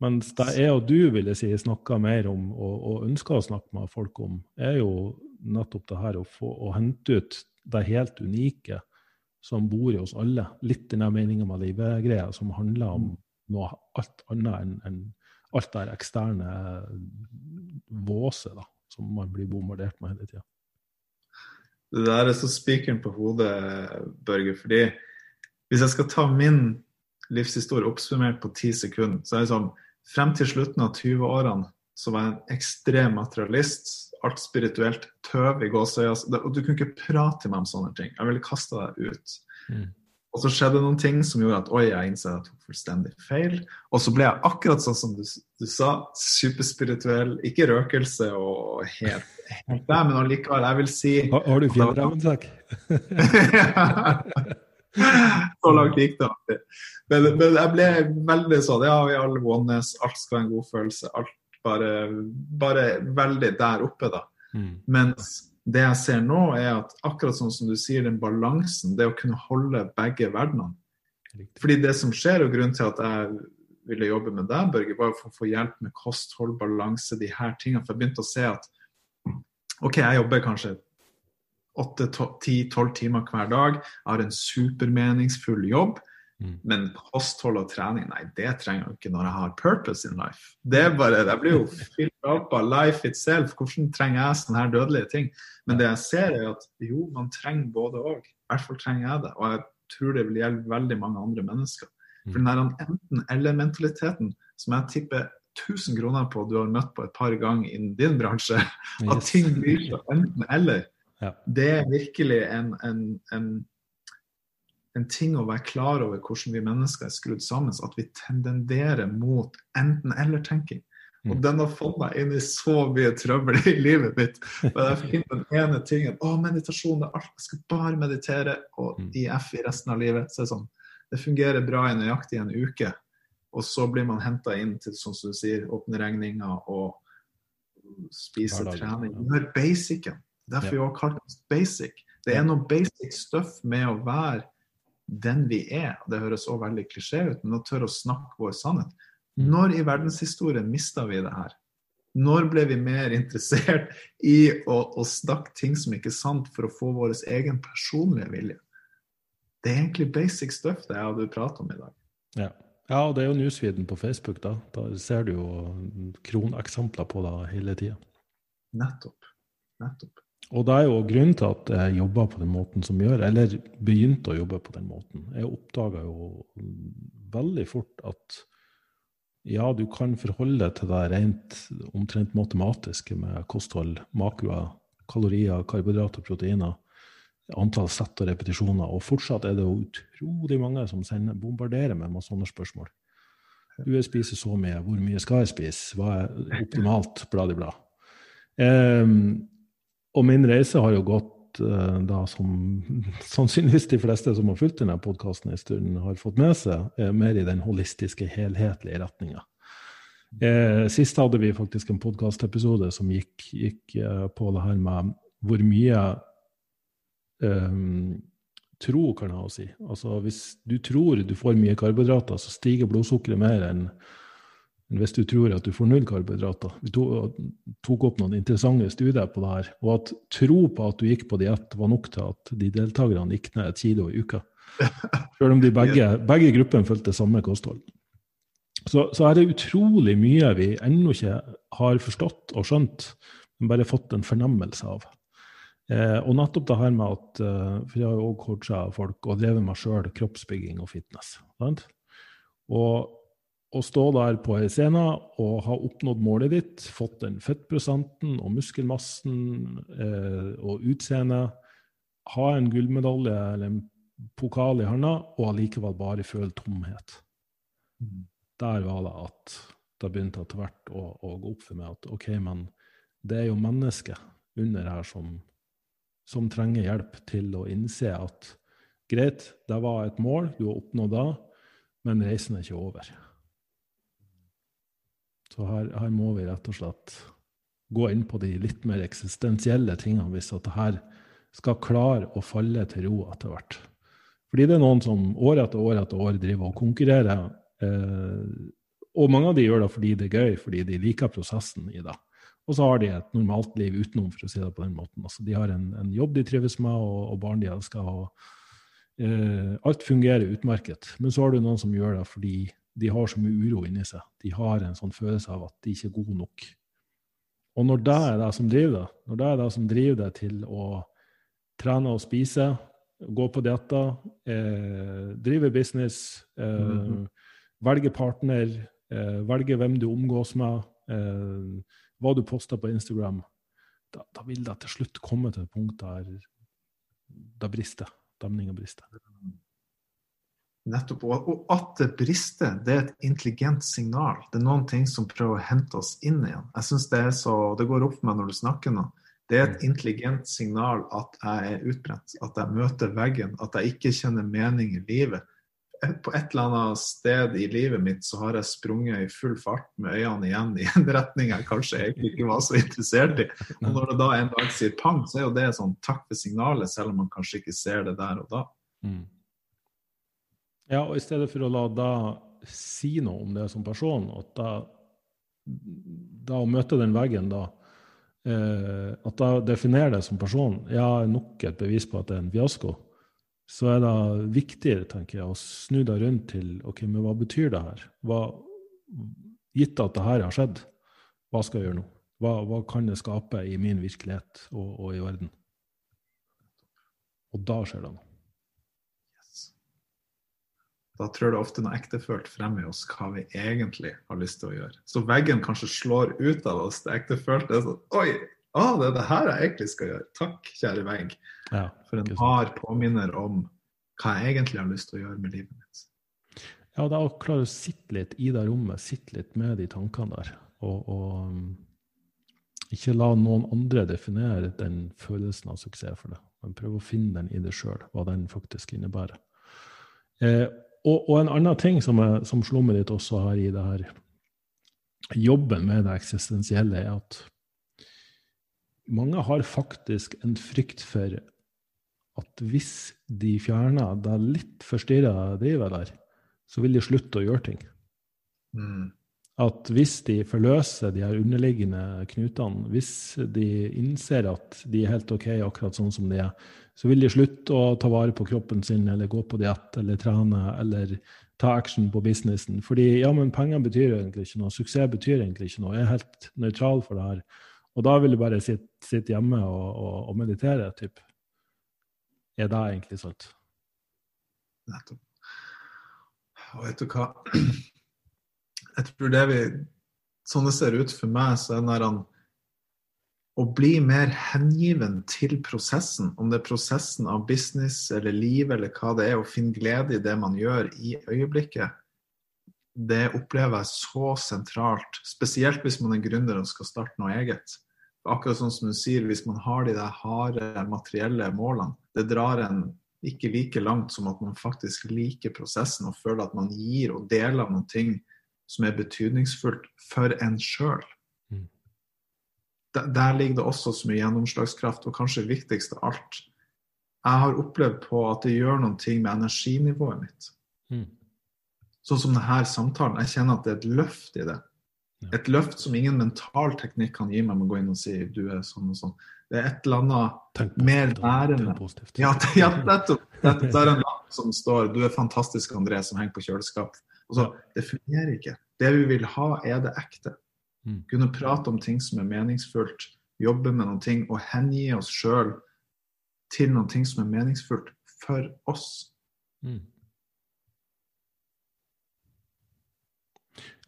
Mens det jeg og du ville si snakker mer om, og, og, ønsker å snakke med folk om, er jo nettopp det her å, få, å hente ut det helt unike som bor i oss alle. Litt den meninga med livet-greia som handler om noe alt annet enn en alt det eksterne våset da, som man blir bombardert med hele tida. Det der er så spikeren på hodet, Børge. fordi hvis jeg skal ta min livshistorie oppsummert på ti sekunder, så er det sånn Frem til slutten av 20-årene så var jeg en ekstrem materialist. Alt spirituelt tøv i gåsøya. Og du kunne ikke prate med om sånne ting. Jeg ville kasta deg ut. Mm. Og så skjedde noen ting som gjorde at oi, jeg innså at jeg tok fullstendig feil. Og så ble jeg akkurat sånn som du, du sa, superspirituell. Ikke røkelse og helt, helt der, men allikevel, jeg vil si Har, har du fjellrevensak? så langt gikk det alltid. Men, men, jeg ble veldig sånn Ja, vi alle oneness, alt skal være en god følelse. Alt bare, bare veldig der oppe, da. Mm. Mens det jeg ser nå, er at akkurat sånn som du sier, den balansen, det å kunne holde begge verdenene Fordi det som skjer, og grunnen til at jeg ville jobbe med deg, Børge, var for å få hjelp med kosthold, balanse, de her tingene. For jeg begynte å se at OK, jeg jobber kanskje 8-10-12 timer hver dag. Jeg har en supermeningsfull jobb. Mm. Men kosthold og trening, nei, det trenger jeg ikke når jeg har purpose in life. Det er bare, Jeg blir jo av life itself. Hvordan trenger jeg sånne her dødelige ting? Men det jeg ser, er at jo, man trenger både òg. I hvert fall trenger jeg det. Og jeg tror det vil gjelde veldig mange andre mennesker. For den der enten-eller-mentaliteten som jeg tipper 1000 kroner på du har møtt på et par ganger innen din bransje, at ting blir så enten-eller, det er virkelig en, en, en en ting å være klar over hvordan vi mennesker er skrudd sammen, at vi tendenderer mot enten-eller-tenking. Og mm. den har fått meg inn i så mye trøbbel i livet mitt. Men jeg finner den ene tingen Å, meditasjon er alt. Jeg skal bare meditere. Og mm. IF i resten av livet. Så det, sånn, det fungerer bra i nøyaktig en uke. Og så blir man henta inn til som du sier, åpne regninger og spise trening. Gjør basicen. Derfor vi har kalt det basic. Det er noe basic stuff med å være den vi er. Det høres også veldig klisjé ut, men å tørre å snakke vår sannhet. Mm. Når i verdenshistorien mista vi det her? Når ble vi mer interessert i å, å, snakke ting som ikke er sant, for å få vår egen personlige vilje? Det er egentlig basic stuff det jeg og du prater om i dag. Ja. ja, og det er jo newsfeeden på Facebook. Da Da ser du jo kroneksempler på det hele tida. Nettopp. Nettopp. Og det er jo grunnen til at jeg jobber på den måten som jeg gjør, eller begynte å jobbe på den måten. Jeg oppdaga jo veldig fort at ja, du kan forholde deg til det rent omtrent matematiske med kosthold, makroer, kalorier, karbohydrater, proteiner, antall sett og repetisjoner. Og fortsatt er det jo utrolig mange som sender, bombarderer med med sånne spørsmål. Du spiser så mye, hvor mye skal jeg spise, hva er optimalt, bla, bla, bla. Um, og min reise har jo gått uh, da som sannsynligvis de fleste som har fulgt denne podkasten en stund, har fått med seg, er mer i den holistiske, helhetlige retninga. Uh, sist hadde vi faktisk en podkastepisode som gikk, gikk på det her med hvor mye tro kan ha å si. Altså Hvis du tror du får mye karbohydrater, så stiger blodsukkeret mer enn hvis du tror at du får null karbohydrater. Vi tok opp noen interessante studier på det her. Og at tro på at du gikk på diett, var nok til at de deltakerne gikk ned et kilo i uka. Selv om de begge, begge gruppene fulgte samme kosthold. Så, så, er det utrolig mye vi ennå ikke har forstått og skjønt, men bare fått en fornemmelse av. Eh, og nettopp det her med at eh, For jeg har jo òg coacha folk og drevet meg sjøl kroppsbygging og fitness. Sant? Og å stå der på ei scene og ha oppnådd målet ditt, fått den fettprosenten og muskelmassen eh, og utseendet, ha en gullmedalje eller en pokal i hånda og allikevel bare føle tomhet. Mm. Der var det at det begynte etter hvert å, å, gå opp for meg at OK, men det er jo mennesket under her som, som trenger hjelp til å innse at greit, det var et mål, du har oppnådd det, men reisen er ikke over. Så her, her, må vi rett og slett gå inn på de litt mer eksistensielle tingene hvis at det her skal klare å falle til ro etter hvert. Fordi det er noen som år etter år etter år driver og konkurrerer. Eh, og mange av de gjør det fordi det er gøy, fordi de liker prosessen i det. Og så har de et normalt liv utenom, for å si det på den måten. Altså, de har en, en jobb de trives med, og, og barn de elsker. og eh, Alt fungerer utmerket. Men så har du noen som gjør det fordi de har så mye uro inni seg. De har en sånn følelse av at de ikke er gode nok. Og når det er det som driver deg, når det er det som driver deg til å trene og spise, gå på dietter, eh, drive business, eh, mm -hmm. velge partner, eh, velge hvem du omgås med, eh, hva du poster på Instagram, da, da, vil det til slutt komme til et punkt der det brister. Demninga brister. Nettopp. Og at det brister, det er et intelligent signal. Det er noen ting som prøver å hente oss inn igjen. Jeg synes Det er så, det går opp for meg når du snakker nå. Det er et intelligent signal at jeg er utbrent, at jeg møter veggen, at jeg ikke kjenner mening i livet. På et eller annet sted i livet mitt så har jeg sprunget i full fart med øynene igjen i en retning jeg kanskje egentlig ikke var så interessert i. Og når det da en dag sier pang, så er jo det sånn takk for signalet, selv om man kanskje ikke ser det der og da. Mm. Ja, og i stedet for å la da si noe om det som person, at da, da å møte den veggen da eh, At da definerer det som person, ja, nok et bevis på at det er en fiasko. Så er det viktigere, tenker jeg, å snu deg rundt til ok, men hva betyr det her? Hva, gitt at det her har skjedd, hva skal jeg gjøre nå? Hva, hva kan det skape i min virkelighet og, og i verden? Og da skjer det noe. Da tror jeg det ofte noe ektefølt frem i oss hva vi egentlig har lyst til å gjøre. Så veggen kanskje slår ut av oss det ektefølte. er sånn, Oi, ah, det er det her jeg egentlig skal gjøre. Takk, kjære vegg. Ja, For en hard påminner om hva jeg egentlig har lyst til å gjøre med livet mitt. Ja, det er å klare å sitte litt i det rommet, sitte litt med de tankene der. Og, og ikke la noen andre definere den følelsen av suksess for deg, men prøv å finne den i deg sjøl, hva den faktisk innebærer. Eh, og, og, en annen ting som, er, som slummet ditt også har i det her jobben med det eksistensielle, er at mange har faktisk en frykt for at hvis de fjerner det litt forstyrra drivet der, så vil de slutte å gjøre ting. Mm. At hvis de forløser de her underliggende knutene, hvis de innser at de er helt OK akkurat sånn som de er, så vil de slutte å ta vare på kroppen sin eller gå på diett eller trene eller ta action på businessen. Fordi ja, men penger betyr egentlig ikke noe, suksess betyr egentlig ikke noe. Jeg er helt nøytral for det her. Og da vil du bare sitte, sitte hjemme og, og, og meditere. Typ. Er det egentlig sant? Nettopp. Og vet du hva? Jeg tror det vi Sånn det ser ut for meg, så er det han å bli mer hengiven til prosessen, om det er prosessen av business eller liv eller hva det er, å finne glede i det man gjør i øyeblikket, det opplever jeg så sentralt. Spesielt hvis man er gründer og skal starte noe eget. Akkurat sånn som hun sier, hvis man har de der harde materielle målene, det drar en ikke like langt som at man faktisk liker prosessen og føler at man gir og deler noen ting som er betydningsfullt for en sjøl. Der, ligger det også så mye gjennomslagskraft, og kanskje viktigst av alt Jeg har opplevd på at det gjør noen ting med energinivået mitt. Mm. Sånn som denne samtalen. Jeg kjenner at det er et løft i det. Ja. Et løft som ingen mental teknikk kan gi meg med å gå inn og si du er sånn og sånn. Det er et eller annet mer nærende. Ja, ja nettopp. Det er en lapp som står 'Du er fantastisk, André', som henger på kjøleskapet. Og så, Det fungerer ikke. Det vi vil ha, er det ekte. Mm. Kunne prate om ting som er meningsfullt, jobbe med noen ting og hengi oss sjøl til noen ting som er meningsfullt for oss. Mm.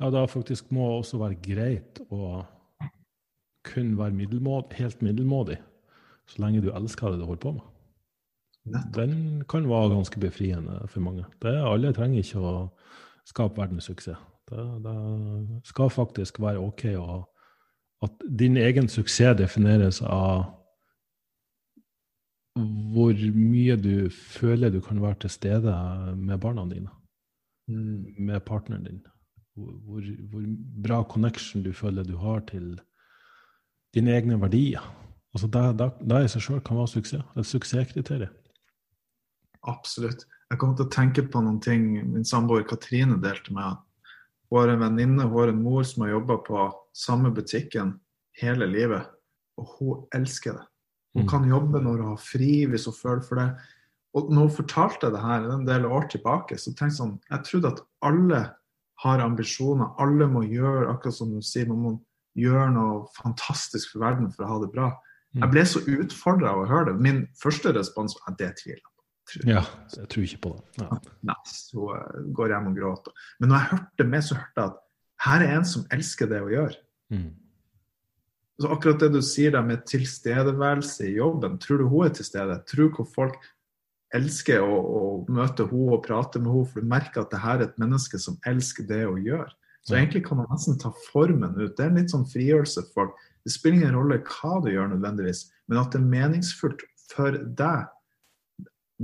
Ja, det faktisk må også være greit å kun være middelmåd, helt middelmådig, så lenge du elsker det du holder på med. Nettopp. Den kan være ganske befriende for mange. Det, alle trenger ikke å skape verdenssuksess. Det, det skal faktisk være OK å, at din egen suksess defineres av hvor mye du føler du kan være til stede med barna dine, Mm. med partneren din. Hvor, hvor, bra connection du føler du har til dine egne verdier. Altså det, det, det i seg sjøl kan være suksess. Et suksesskriterium. Absolutt. Jeg kom til å tenke på noen ting min samboer Katrine delte med. Hun har en venninne, hun har en mor som har jobba på samme butikken hele livet, og hun elsker det. Hun Mm. kan jobbe når hun har fri, hvis hun føler for det. Og når hun fortalte det her en del år tilbake, så tenkte jeg sånn Jeg trodde at alle har ambisjoner, alle må gjøre akkurat som du sier, man må gjøre noe fantastisk for verden for å ha det bra. Mm. Jeg ble så utfordra av å høre det. Min første respons var at det tviler Ja, jeg tror ikke på det. Ja. Nei, så eh, går jeg hjem og gråter. Men når jeg hørte med, så hørte jeg at her er en som elsker det å gjøre. Mm. Så akkurat det du sier der med tilstedeværelse i jobben, tror du hun er til stede? Tror hvor folk elsker å, å møte henne og prate med henne, for du merker at det her er et menneske som elsker det å gjøre. Så egentlig kan man nesten ta formen ut. Det er en litt sånn frigjørelse for folk. Det spiller ingen rolle hva du gjør nødvendigvis, men at det er meningsfullt for deg,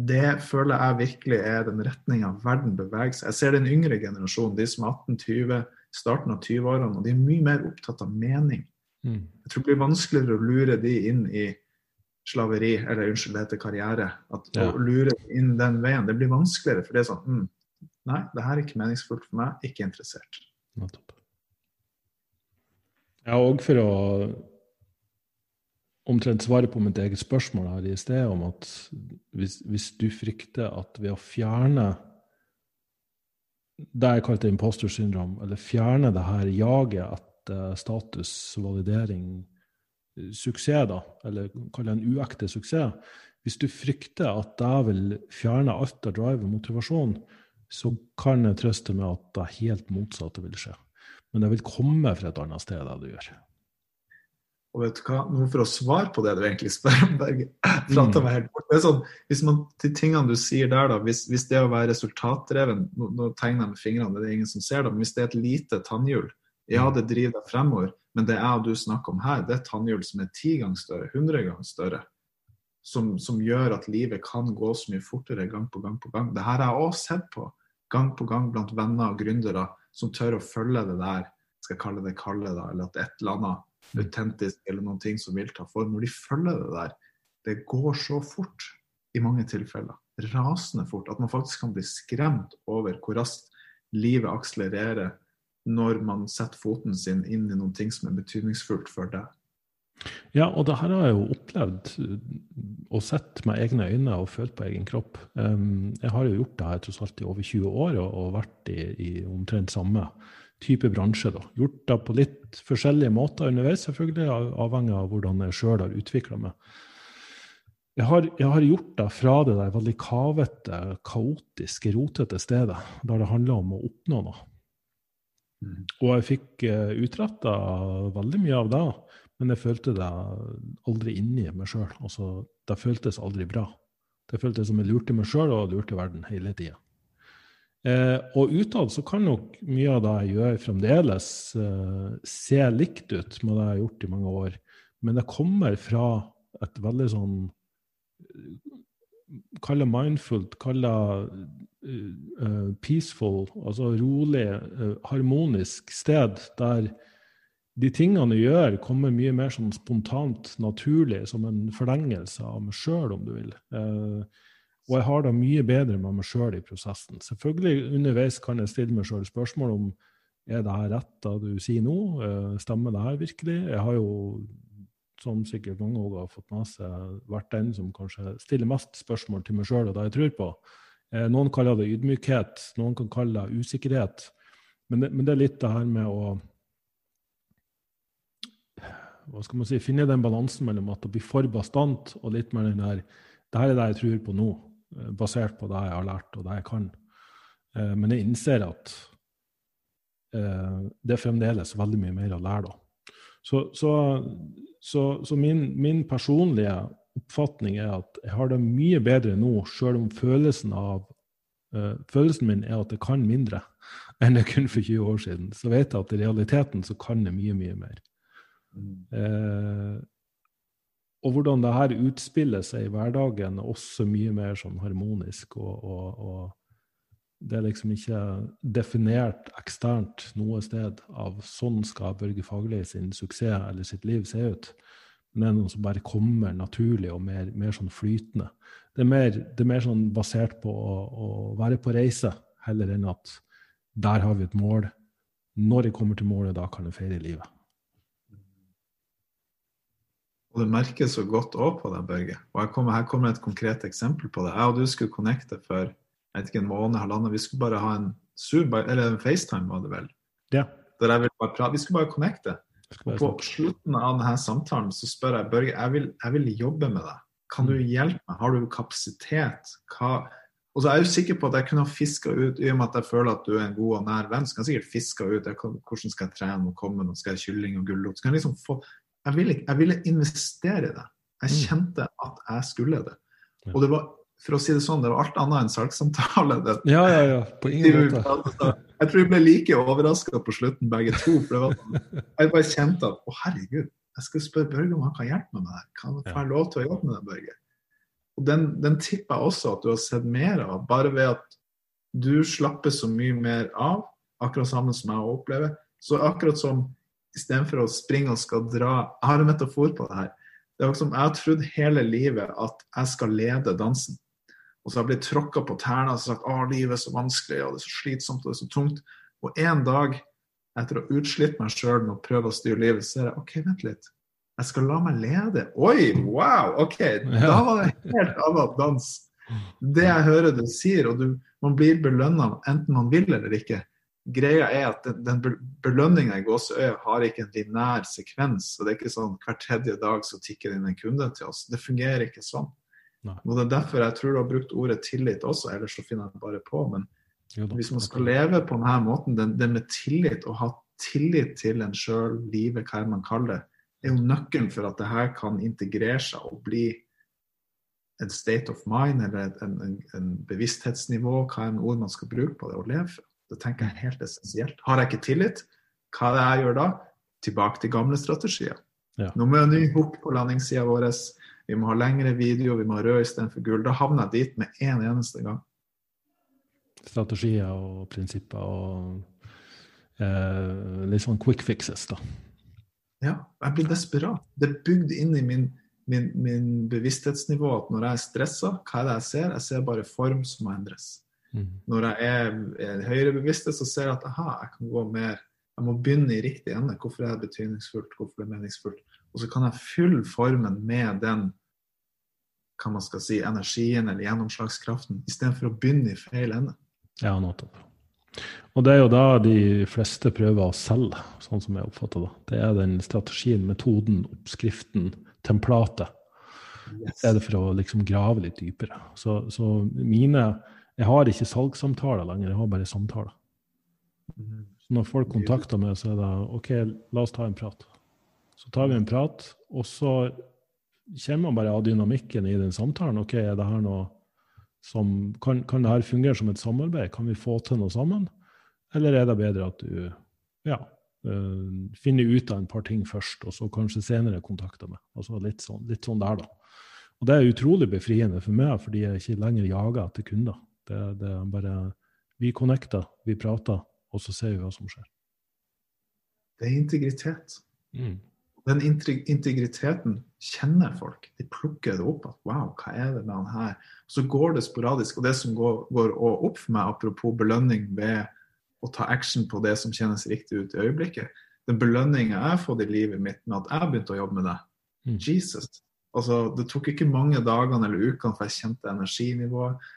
det føler jeg virkelig er den retninga verden beveger seg. Jeg ser den yngre generasjonen, de som er 18-20, starten av 20-årene, og de er mye mer opptatt av mening. Mm. Jeg tror det blir vanskeligere å lure de inn i slaveri, eller unnskyld, det heter karriere. At Ja. Å lure inn den veien, det blir vanskeligere. For det er sånn mm, Nei, det her er ikke meningsfullt for meg. Ikke interessert. Nettopp. Ja, og for å omtrent svaret på mitt eget spørsmål her i sted, om at hvis, hvis du frykter at ved å fjerne det jeg kalte imposter syndrom, eller fjerne det her jaget etter status, validering, suksess, da, eller kall det en uekte suksess Hvis du frykter at det vil fjerne alt av drive og motivasjon, så kan jeg trøste med at det helt motsatte vil skje. Men det vil komme fra et annet sted, det du gjør. Og vet du hva, nå For å svare på det du egentlig spør om, Berge mm. meg helt bort. Det er sånn, hvis man, De tingene du sier der, da, hvis, hvis det å være resultatdreven nå, nå, tegner jeg med fingrene, det er ingen som ser det, men hvis det er et lite tannhjul, ja, det driver deg fremover, men det jeg og du snakker om her, det er et tannhjul som er ti ganger større, hundre ganger større. Som, som, gjør at livet kan gå så mye fortere gang på gang på gang. Det her har jeg også sett på gang på gang blant venner og gründere som tør å følge det der, skal jeg kalle det kalle, da, eller at et eller annet autentisk eller noen ting som vil ta form. Når de følger det der, det går så fort i mange tilfeller. Rasende fort. At man faktisk kan bli skremt over hvor raskt livet akselererer når man setter foten sin inn i noen ting som er betydningsfullt for deg. Ja, og det her har jeg jo opplevd og sett med egne øyne og følt på egen kropp. jeg har jo gjort det her tross alt i over 20 år og, og vært i, i omtrent samme type bransje. Da. Gjort det på litt forskjellige måter underveis, selvfølgelig, avhengig av hvordan jeg sjøl har utvikla meg. Jeg har, jeg har, gjort det fra det der veldig kavete, kaotiske, rotete stedet, der det handler om å oppnå noe. Mm. Og jeg fikk uh, eh, utretta veldig mye av det, men jeg følte det aldri inni meg sjøl. Altså, det føltes aldri bra. Det føltes som jeg lurte meg sjøl og lurte verden hele tida. Eh, og utad så kan nok mye av det jeg gjør, fremdeles eh, se likt ut med det jeg har gjort i mange år. Men det kommer fra et veldig sånn Kall det mindfult, kall det uh, peaceful, altså rolig, uh, harmonisk sted der de tingene jeg gjør, kommer mye mer sånn spontant, naturlig, som en forlengelse av meg sjøl, om du vil. Uh, og jeg har det mye bedre med meg sjøl i prosessen. Selvfølgelig underveis kan jeg stille meg sjøl spørsmål om er det her rett det du sier nå, eh, stemmer det her virkelig? Jeg har jo, som sikkert mange òg har fått med seg, vært den som kanskje stiller mest spørsmål til meg sjøl og det jeg tror på. Eh, noen kaller det ydmykhet, noen kan kalle det usikkerhet. Men det, men det er litt det her med å hva skal man si, finne den balansen mellom at det blir for bastant, og litt mer den der det her er det jeg tror på nå. Eh, basert på det jeg har lært, og det jeg kan. Eh, men jeg innser at eh, det er fremdeles veldig mye mer å lære, da. Så, så, så, så min, min, personlige oppfatning er at jeg har det mye bedre nå, sjøl om følelsen av følelsen min er at jeg kan mindre enn jeg kunne for 20 år siden. Så vet jeg at i realiteten så kan jeg mye, mye mer. Mm. Eh, og hvordan det her utspiller seg i hverdagen, er også mye mer sånn harmonisk. Og, og, og, det er liksom ikke definert eksternt noe sted av sånn skal Børge Fagerli sin suksess eller sitt liv se ut. Men det er noe som bare kommer naturlig og mer, mer sånn flytende. Det er mer, det er mer sånn basert på å, å, være på reise, heller enn at der har vi et mål. Når jeg kommer til målet, da kan jeg feire livet. Og det merkes så godt òg på deg, Børge. Og kommer, her kommer et konkret eksempel på det. Jeg og du skulle connecte for jeg vet ikke, en måned, halvannen. Vi skulle bare ha en Zoom, eller en FaceTime, var det vel. Ja. Der jeg ville bare prate. Vi skulle bare connecte. Og på slutten av denne samtalen så spør jeg Børge, jeg vil, jeg vil jobbe med deg. Kan du mm. hjelpe meg? Har du kapasitet? Hva og så er jeg jo sikker på at jeg kunne ha fiska ut, i og med at jeg føler at du er en god og nær venn, så kan jeg sikkert fiska ut jeg, hvordan skal jeg trene og komme, og skal jeg kylling og gulrot. Så kan jeg liksom få jeg ville, jeg ville investere i det. Jeg mm. kjente at jeg skulle det. Og det var, for å si det sånn, det var alt annet enn salgssamtale. Ja, ja, ja. På ingen måte. Jeg tror vi ble like overraska på slutten, begge to. for det var sånn, Jeg bare kjente at å, herregud, jeg skal spørre Børge om han kan hjelpe meg med det. Kan jeg få lov til å jobbe med det, Børge? Og Den, den tipper jeg også at du har sett mer av, bare ved at du slapper så mye mer av, akkurat sammen som jeg opplever. Så akkurat som istedenfor å springe og skal dra Jeg har en metafor på det her. Det er som Jeg har trodd hele livet at jeg skal lede dansen. Og så har jeg blitt tråkka på tærne og sagt at livet er så vanskelig og det er så slitsomt og det er så tungt. Og en dag, etter å ha utslitt meg sjøl med å prøve å styre livet, så ser jeg OK, vent litt. Jeg skal la meg lede. Oi, wow! OK, da var det helt annen dans. Det jeg hører du sier, og du, man blir belønna enten man vil eller ikke. Greia er at den, den belønninga i Gåsøya har ikke en linær sekvens. og Det er ikke sånn hver tredje dag så tikker det inn en kunde til oss. Det fungerer ikke sånn. Nei. Og Det er derfor jeg tror du har brukt ordet tillit også, ellers så finner jeg bare på. Men hvis man skal leve på denne måten, det, det med tillit, å ha tillit til en sjøl, livet, hva man kaller det, er jo nøkkelen for at det her kan integrere seg og bli en state of mind eller en, en, en bevissthetsnivå, hva er en ord man skal bruke på det, å leve for. Det tenker jeg er helt essensielt. Har jeg ikke tillit, hva er det jeg gjør da? Tilbake til gamle strategier. Ja. Nå må jeg ny hook på landingssida vår. Vi må ha lengre video, vi må ha rød istedenfor gull. Da havner jeg dit med en eneste gang. Strategier og prinsipper og eh, litt sånn quick fixes, da. Ja, jeg blir desperat. Det er bygd inn i min, min, min bevissthetsnivå at når jeg er stressa, hva er det jeg ser? Jeg ser bare form som må endres. Mm. Når jeg er, høyrebevisst, så ser jeg at aha, jeg kan gå mer Jeg må begynne i riktig ende. Hvorfor er det betydningsfullt? Hvorfor er det meningsfullt? Og så kan jeg fylle formen med den hva man skal si, energien eller gjennomslagskraften, istedenfor å begynne i feil ende. Ja, nettopp. Og det er jo da de fleste prøver å selge, sånn som jeg oppfatter det. Det er den strategien, metoden, oppskriften, templatet. Yes. Det er det for å liksom grave litt dypere. Så, så mine jeg har ikke salgssamtaler lenger, jeg har bare samtaler. Så når folk kontakter meg, så er det OK, la oss ta en prat. Så tar vi en prat, og så kommer man bare av dynamikken i den samtalen. OK, er det her noe som kan, kan det her fungere som et samarbeid? Kan vi få til noe sammen? Eller er det bedre at du ja, uh, finner ut av en par ting først, og så kanskje senere kontakter meg? Altså litt sånn, litt sånn der, da. Og det er utrolig befriende for meg, fordi jeg ikke lenger jager etter kunder. Det, det er bare Vi connecter, vi prater, og så ser vi hva som skjer. Det er integritet. Mm. Den integriteten kjenner folk. De plukker det opp. at Wow, hva er det med han her? Så går det sporadisk. Og det som går, går opp for meg, apropos belønning ved å ta action på det som kjennes riktig ut i øyeblikket Den belønninga jeg har fått i livet mitt med at jeg begynte å jobbe med det mm. Jesus. Altså, det tok ikke mange dagene eller ukene før jeg kjente energinivået.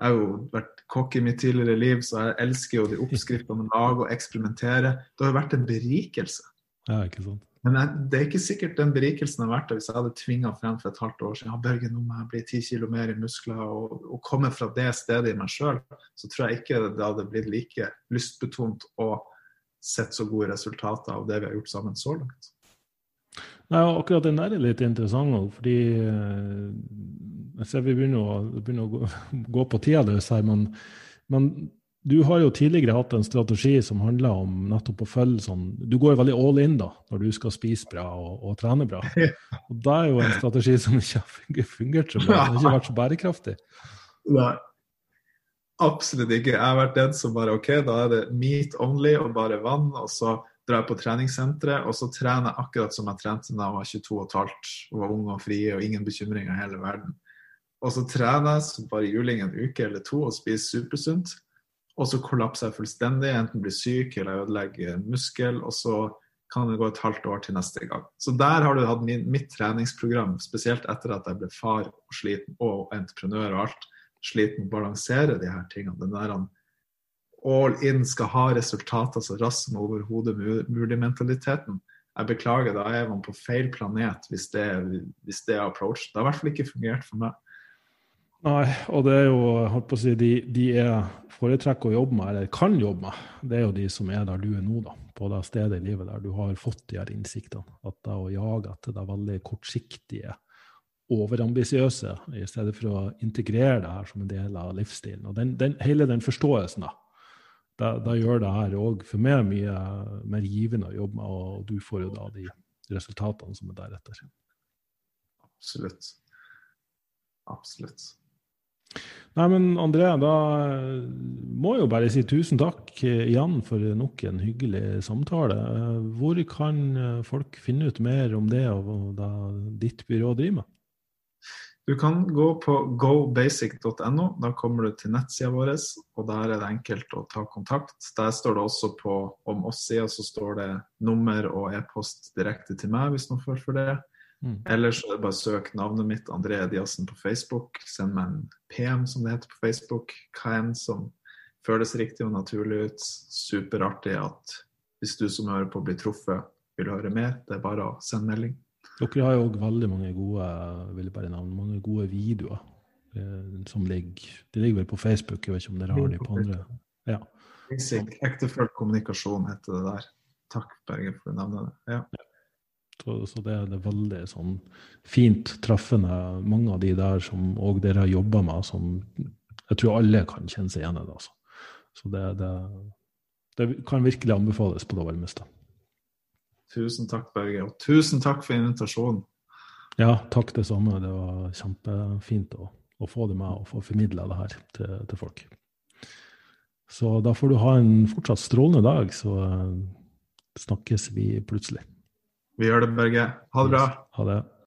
Jeg har jo vært kokk i mitt tidligere liv, så jeg elsker jo de oppskriftene man lager og eksperimentere. Det har jo vært en berikelse. Ja, ikke sant. Men jeg, det er ikke sikkert den berikelsen har vært der hvis jeg hadde tvinga frem for et halvt år siden. Ja, Børge, nå må jeg bli ti kilo mer i muskler. Og, og komme fra det stedet i meg sjøl, så tror jeg ikke det hadde blitt like lystbetont og sett så gode resultater av det vi har gjort sammen så langt. Nei, akkurat den der er litt interessant òg, fordi eh, jeg ser vi begynner å, begynner å gå, gå, på tida løs her. Men, men, du har jo tidligere hatt en strategi som handler om nettopp å følge sånn Du går veldig all in da, når du skal spise bra og, og trene bra. Og det er jo en strategi som ikke har fungert så bra. Den har ikke vært så bærekraftig. Nei. Absolutt ikke. Jeg har vært den som bare OK, da er det meat only og bare vann. og så drar på treningssenteret, og så trener jeg akkurat som jeg trente da jeg var 22 15 og var ung og fri og ingen bekymringer i hele verden. Og så trener jeg som bare juling en uke eller to og spiser supersunt. Og så kollapser jeg fullstendig, enten blir syk eller ødelegger muskel. Og så kan det gå et halvt år til neste gang. Så der har du hatt min, mitt treningsprogram, spesielt etter at jeg ble far og sliten, og entreprenør og alt. Sliten å balansere de her tingene. Den der all in skal ha resultater så raskt som overhodet mulig-mentaliteten. Jeg beklager, da er man på feil planet hvis det, hvis det er approach. Det har i hvert fall ikke fungert for meg. Nei, og det er jo holdt på å si, de, de jeg foretrekker å jobbe med, eller kan jobbe med, det er jo de som er der du er nå, da. På det stedet i livet der du har fått de her innsiktene. At det å jage etter det veldig kortsiktige, overambisiøse, i stedet for å integrere det her som en del av livsstilen. Og den, den, hele den forståelsen, da da, da gjør det her òg for meg mye mer givende å jobbe med, og du får jo da de resultatene som er deretter. Absolutt. Absolutt. Nei, men André, da må jeg jo bare si tusen takk igjen for nok en hyggelig samtale. Hvor kan folk finne ut mer om det og hva ditt byrå driver med? Du kan gå på gobasic.no. Da kommer du til nettsida vår, og der er det enkelt å ta kontakt. Der står det også på om oss-sida så står det nummer og e-post direkte til meg, hvis noen føler for det. Mm. Eller så er det bare søk navnet mitt, André Diassen, på Facebook. Send meg en PM, som det heter på Facebook. Hva enn som føles riktig og naturlig ut. Superartig at hvis du som hører på blir truffet, vil høre mer. Det er bare å sende melding. Dere har jo òg veldig mange gode vil jeg bare nevne, mange gode videoer eh, som ligger De ligger vel på Facebook, jeg vet ikke om dere har de på andre? Ja. Ektefølt kommunikasjon heter det der. Takk, Berge, for å nevne det. Ja. Så, så det, det, er veldig sånn fint treffende, mange av de der som òg dere har jobba med, som jeg tror alle kan kjenne seg igjen i. det. Altså. Så det, det, det, kan virkelig anbefales på det varmeste. Tusen takk, Børge. Og tusen takk for invitasjonen. Ja, takk det samme. Det var kjempefint å, å få det med og få formidla det her til, til, folk. Så da får du ha en fortsatt strålende dag, så uh, snakkes vi plutselig. Vi gjør det, Børge. Ha det bra. Ha det.